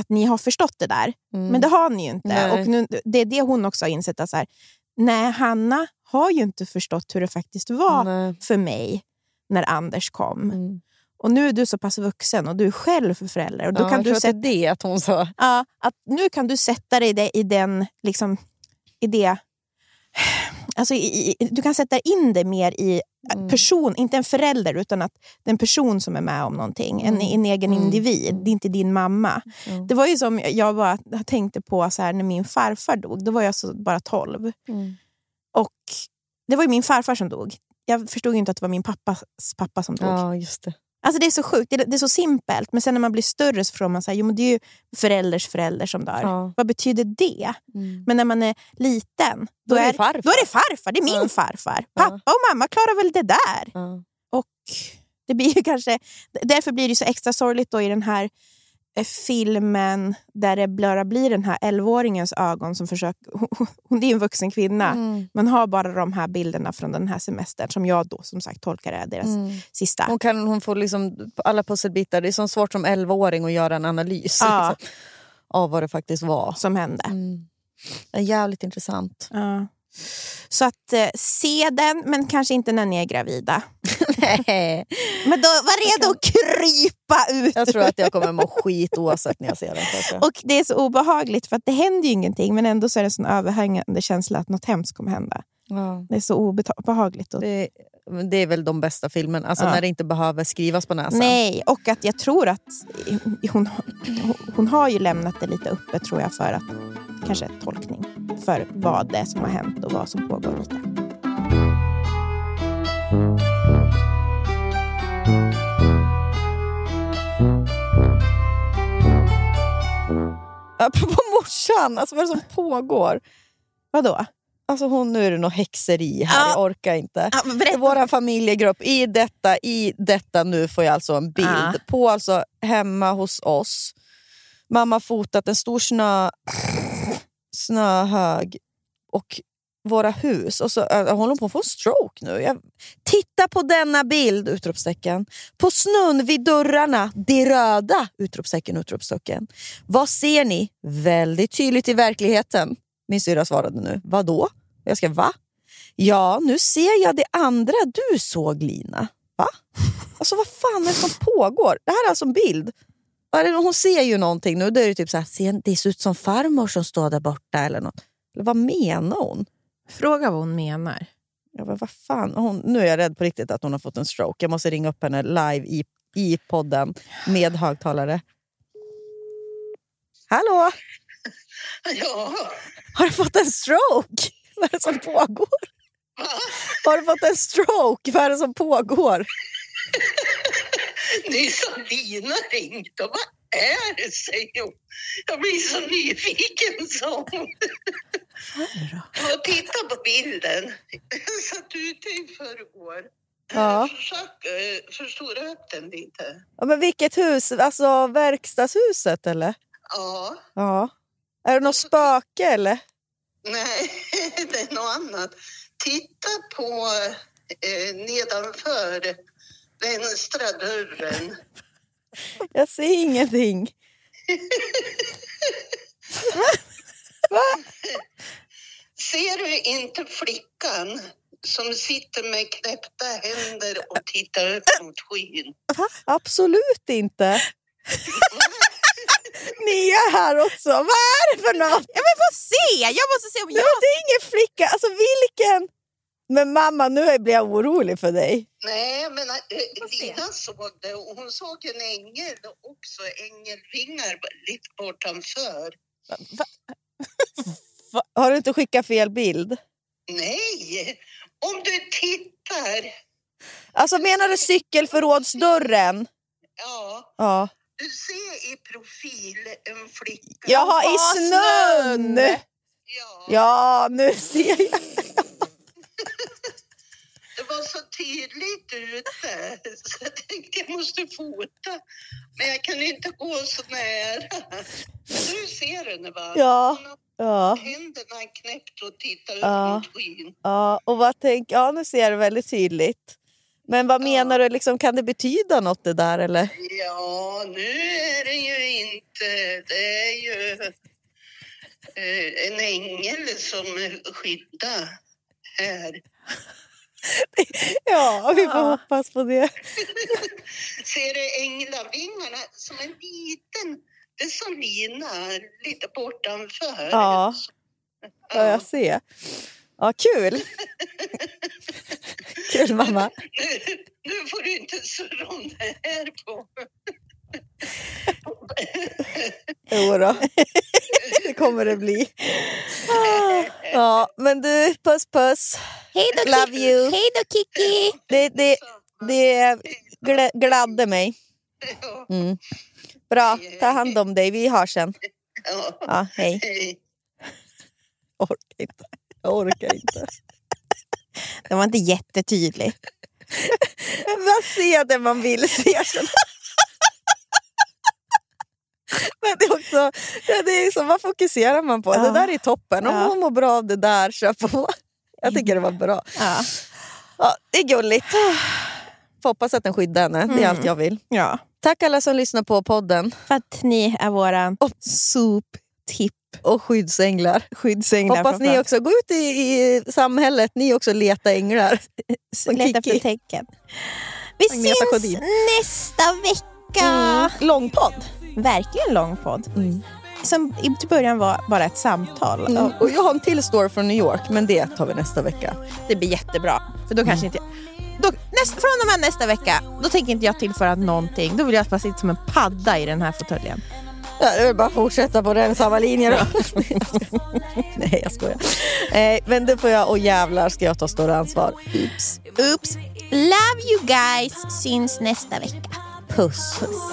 att ni har förstått det där. Mm. Men det har ni ju inte. Nej. Och nu, det är det hon också har insett. Att så här, nej, Hanna har ju inte förstått hur det faktiskt var Nej. för mig när Anders kom. Mm. Och nu är du så pass vuxen och du är själv förälder. Och då Ja, kan du sätta, att det att hon sa. ja, att nu kan du sätta dig i, det, i den... Liksom, i det alltså i, i, du kan sätta in det mer i Mm. person, inte en förälder, utan att det är en person som är med om någonting. En, Mm. en egen Mm. individ, det är inte din mamma. Mm. Det var ju som jag bara tänkte på så här, när min farfar dog. Då var jag så bara 12. Mm. Och det var ju min farfar som dog. Jag förstod inte att det var min pappas pappa som dog. Ja, just det. Alltså det är så sjukt, det är, det är så simpelt. Men sen när man blir större så får man säga, jo men det är ju förälders förälder som dör. Ja. Vad betyder det? Mm. Men när man är liten, då, Då är det farfar. då är det farfar. Det är min Ja. farfar. Ja. Pappa och mamma klarar väl det där. Ja. Och det blir ju kanske, därför blir det så extra sorgligt då i den här filmen där det bara blir den här 11-åringens ögon som försöker... Hon är en vuxen kvinna, Mm. men har bara de här bilderna från den här semestern som jag då som sagt tolkar är deras Mm. sista. Hon, kan, hon får liksom alla pusselbitar. Det är så svårt som 11-åring att göra en analys Ja. liksom, av vad det faktiskt var. som hände. Mm. Det är jävligt intressant. Ja. Så att eh, se den, men kanske inte när ni är gravida. Men då var redo att krypa ut. Jag tror att jag kommer må skit oavsett när jag ser den. kanske. Och det är så obehagligt för att det händer ju ingenting men ändå så är det en sån överhängande känsla att något hemskt kommer hända. Ja. Det är så obehagligt. Och... Det, det är väl de bästa filmerna, alltså Ja. när det inte behöver skrivas på näsan. Nej, och att jag tror att hon, hon har ju lämnat det lite uppe tror jag för att kanske tolkning för vad det är som har hänt och vad som pågår lite. Apropå morsan, alltså vad är det som pågår? Vadå? Alltså hon, nu är det något häxeri här, Ja. jag orkar inte. Ja, vår familjegrupp, i detta, i detta nu får jag alltså en bild Ja. på alltså hemma hos oss. Mamma fotat en stor snö, snöhög och våra hus. Och så äh, jag håller hon på att få stroke nu. Jag, titta på denna bild! Utropstecken. På snön vid dörrarna, det röda! Utropstecken, utropstecken. Vad ser ni? Väldigt tydligt i verkligheten. Min syrra svarade nu. Vadå? Jag ska, va? Ja, nu ser jag det andra du såg Lina. Va? Alltså vad fan är det som pågår? Det här är alltså en bild. Hon ser ju någonting nu. Då är det typ så här, "Ser- det ser ut som farmor som står där borta eller något. Eller vad menar hon? Fråga vad hon menar. Ja, men vad fan? Hon, nu är jag rädd på riktigt att hon har fått en stroke. Jag måste ringa upp henne live i, i podden med högtalare. Hallå? Ja, Har du fått en stroke? Vad är det som pågår? Har du fått en stroke? Vad är det som pågår? nyss har Lina ringt och vad är det, säger hon. Jag blir så nyfiken, sa hon. Och titta på bilden. Jag satt ute i förrgår Ja. Försök förstora upp den lite. ja, men vilket hus? Alltså verkstadshuset eller? Ja. Ja. Är det något spöke eller? Nej, det är något annat. Titta på eh, nedanför vänstra dörren. Jag ser ingenting. Ser du inte flickan som sitter med knäppta händer och tittar upp mot skyn? Absolut inte. Ni är här också. Vad är det för något? Jag vill få se! Jag måste se om jag... men det är ingen flicka. Alltså vilken? Men mamma, nu blir jag orolig för dig. Nej, men äh. Lina såg det och hon såg en ängel också, ängelvingar lite bortanför. Va- Har du inte skickat fel bild? Nej, om du tittar. Alltså menar du cykelförrådsdörren? Ja, Ja. Du ser i profil en flicka. Jaha, i snön! Ja, Ja, nu ser jag. det var så tydligt ute så jag tänkte jag måste fota. Men jag kan inte gå så nära. Du ser henne va? Ja. Ja, händerna knäppt och tittar upp Ja. mot skyn. ja. Och vad tänk... ja, nu ser jag det väldigt tydligt. Men vad menar du? Liksom, kan det betyda något det där eller? Ja, nu är det ju inte... Det är ju eh, en ängel som skyddar här. Ja, vi får hoppas på det. Ser du änglavingarna som en liten... Det är som lina, lite bortanför. Ja. Ja, jag ser. Ja, kul. kul mamma. Nu, nu får du inte surra om det här på... Jo då. det kommer det bli. Ja, men du, puss puss. Hej då, Love Kiki. you. Hej då, Kiki! Det, det, det gladde mig. Mm. Bra, ta hand om dig. Vi hörs sen. ja. Hej. Orkar inte. Jag orkar inte. Det var inte jättetydlig. Man ser det man vill se. Men det är också, ja, det är så, vad fokuserar man på? Ja. Det där är toppen. Om Ja. hon mår bra av det där, kör på. Jag tycker det var bra. Ja. Ja, det är gulligt. Får hoppas att den skyddar henne. Det är allt jag vill. ja. Tack alla som lyssnar på podden. För att ni är våra soptipp. Och skyddsänglar. Skyddsänglar. Hoppas ni också, gå ut i, i samhället, ni också leta änglar. Leta efter tecken. Vi Agneta syns Sjödin. nästa vecka. Mm. Långpodd. Verkligen lång podd. Som i början var bara ett samtal. Mm. Och Och jag har en till story från New York, men det tar vi nästa vecka. det blir jättebra. För då kanske inte... Då, näst, från och med nästa vecka, då tänker inte jag tillföra någonting. Då vill jag bara sitta som en padda i den här fåtöljen. Ja, det är bara att fortsätta på den samma linje då. Nej, jag skojar. Eh, men det får jag, och jävlar ska jag ta större ansvar. Oops. Oops. Love you guys. Syns nästa vecka. Puss. Puss.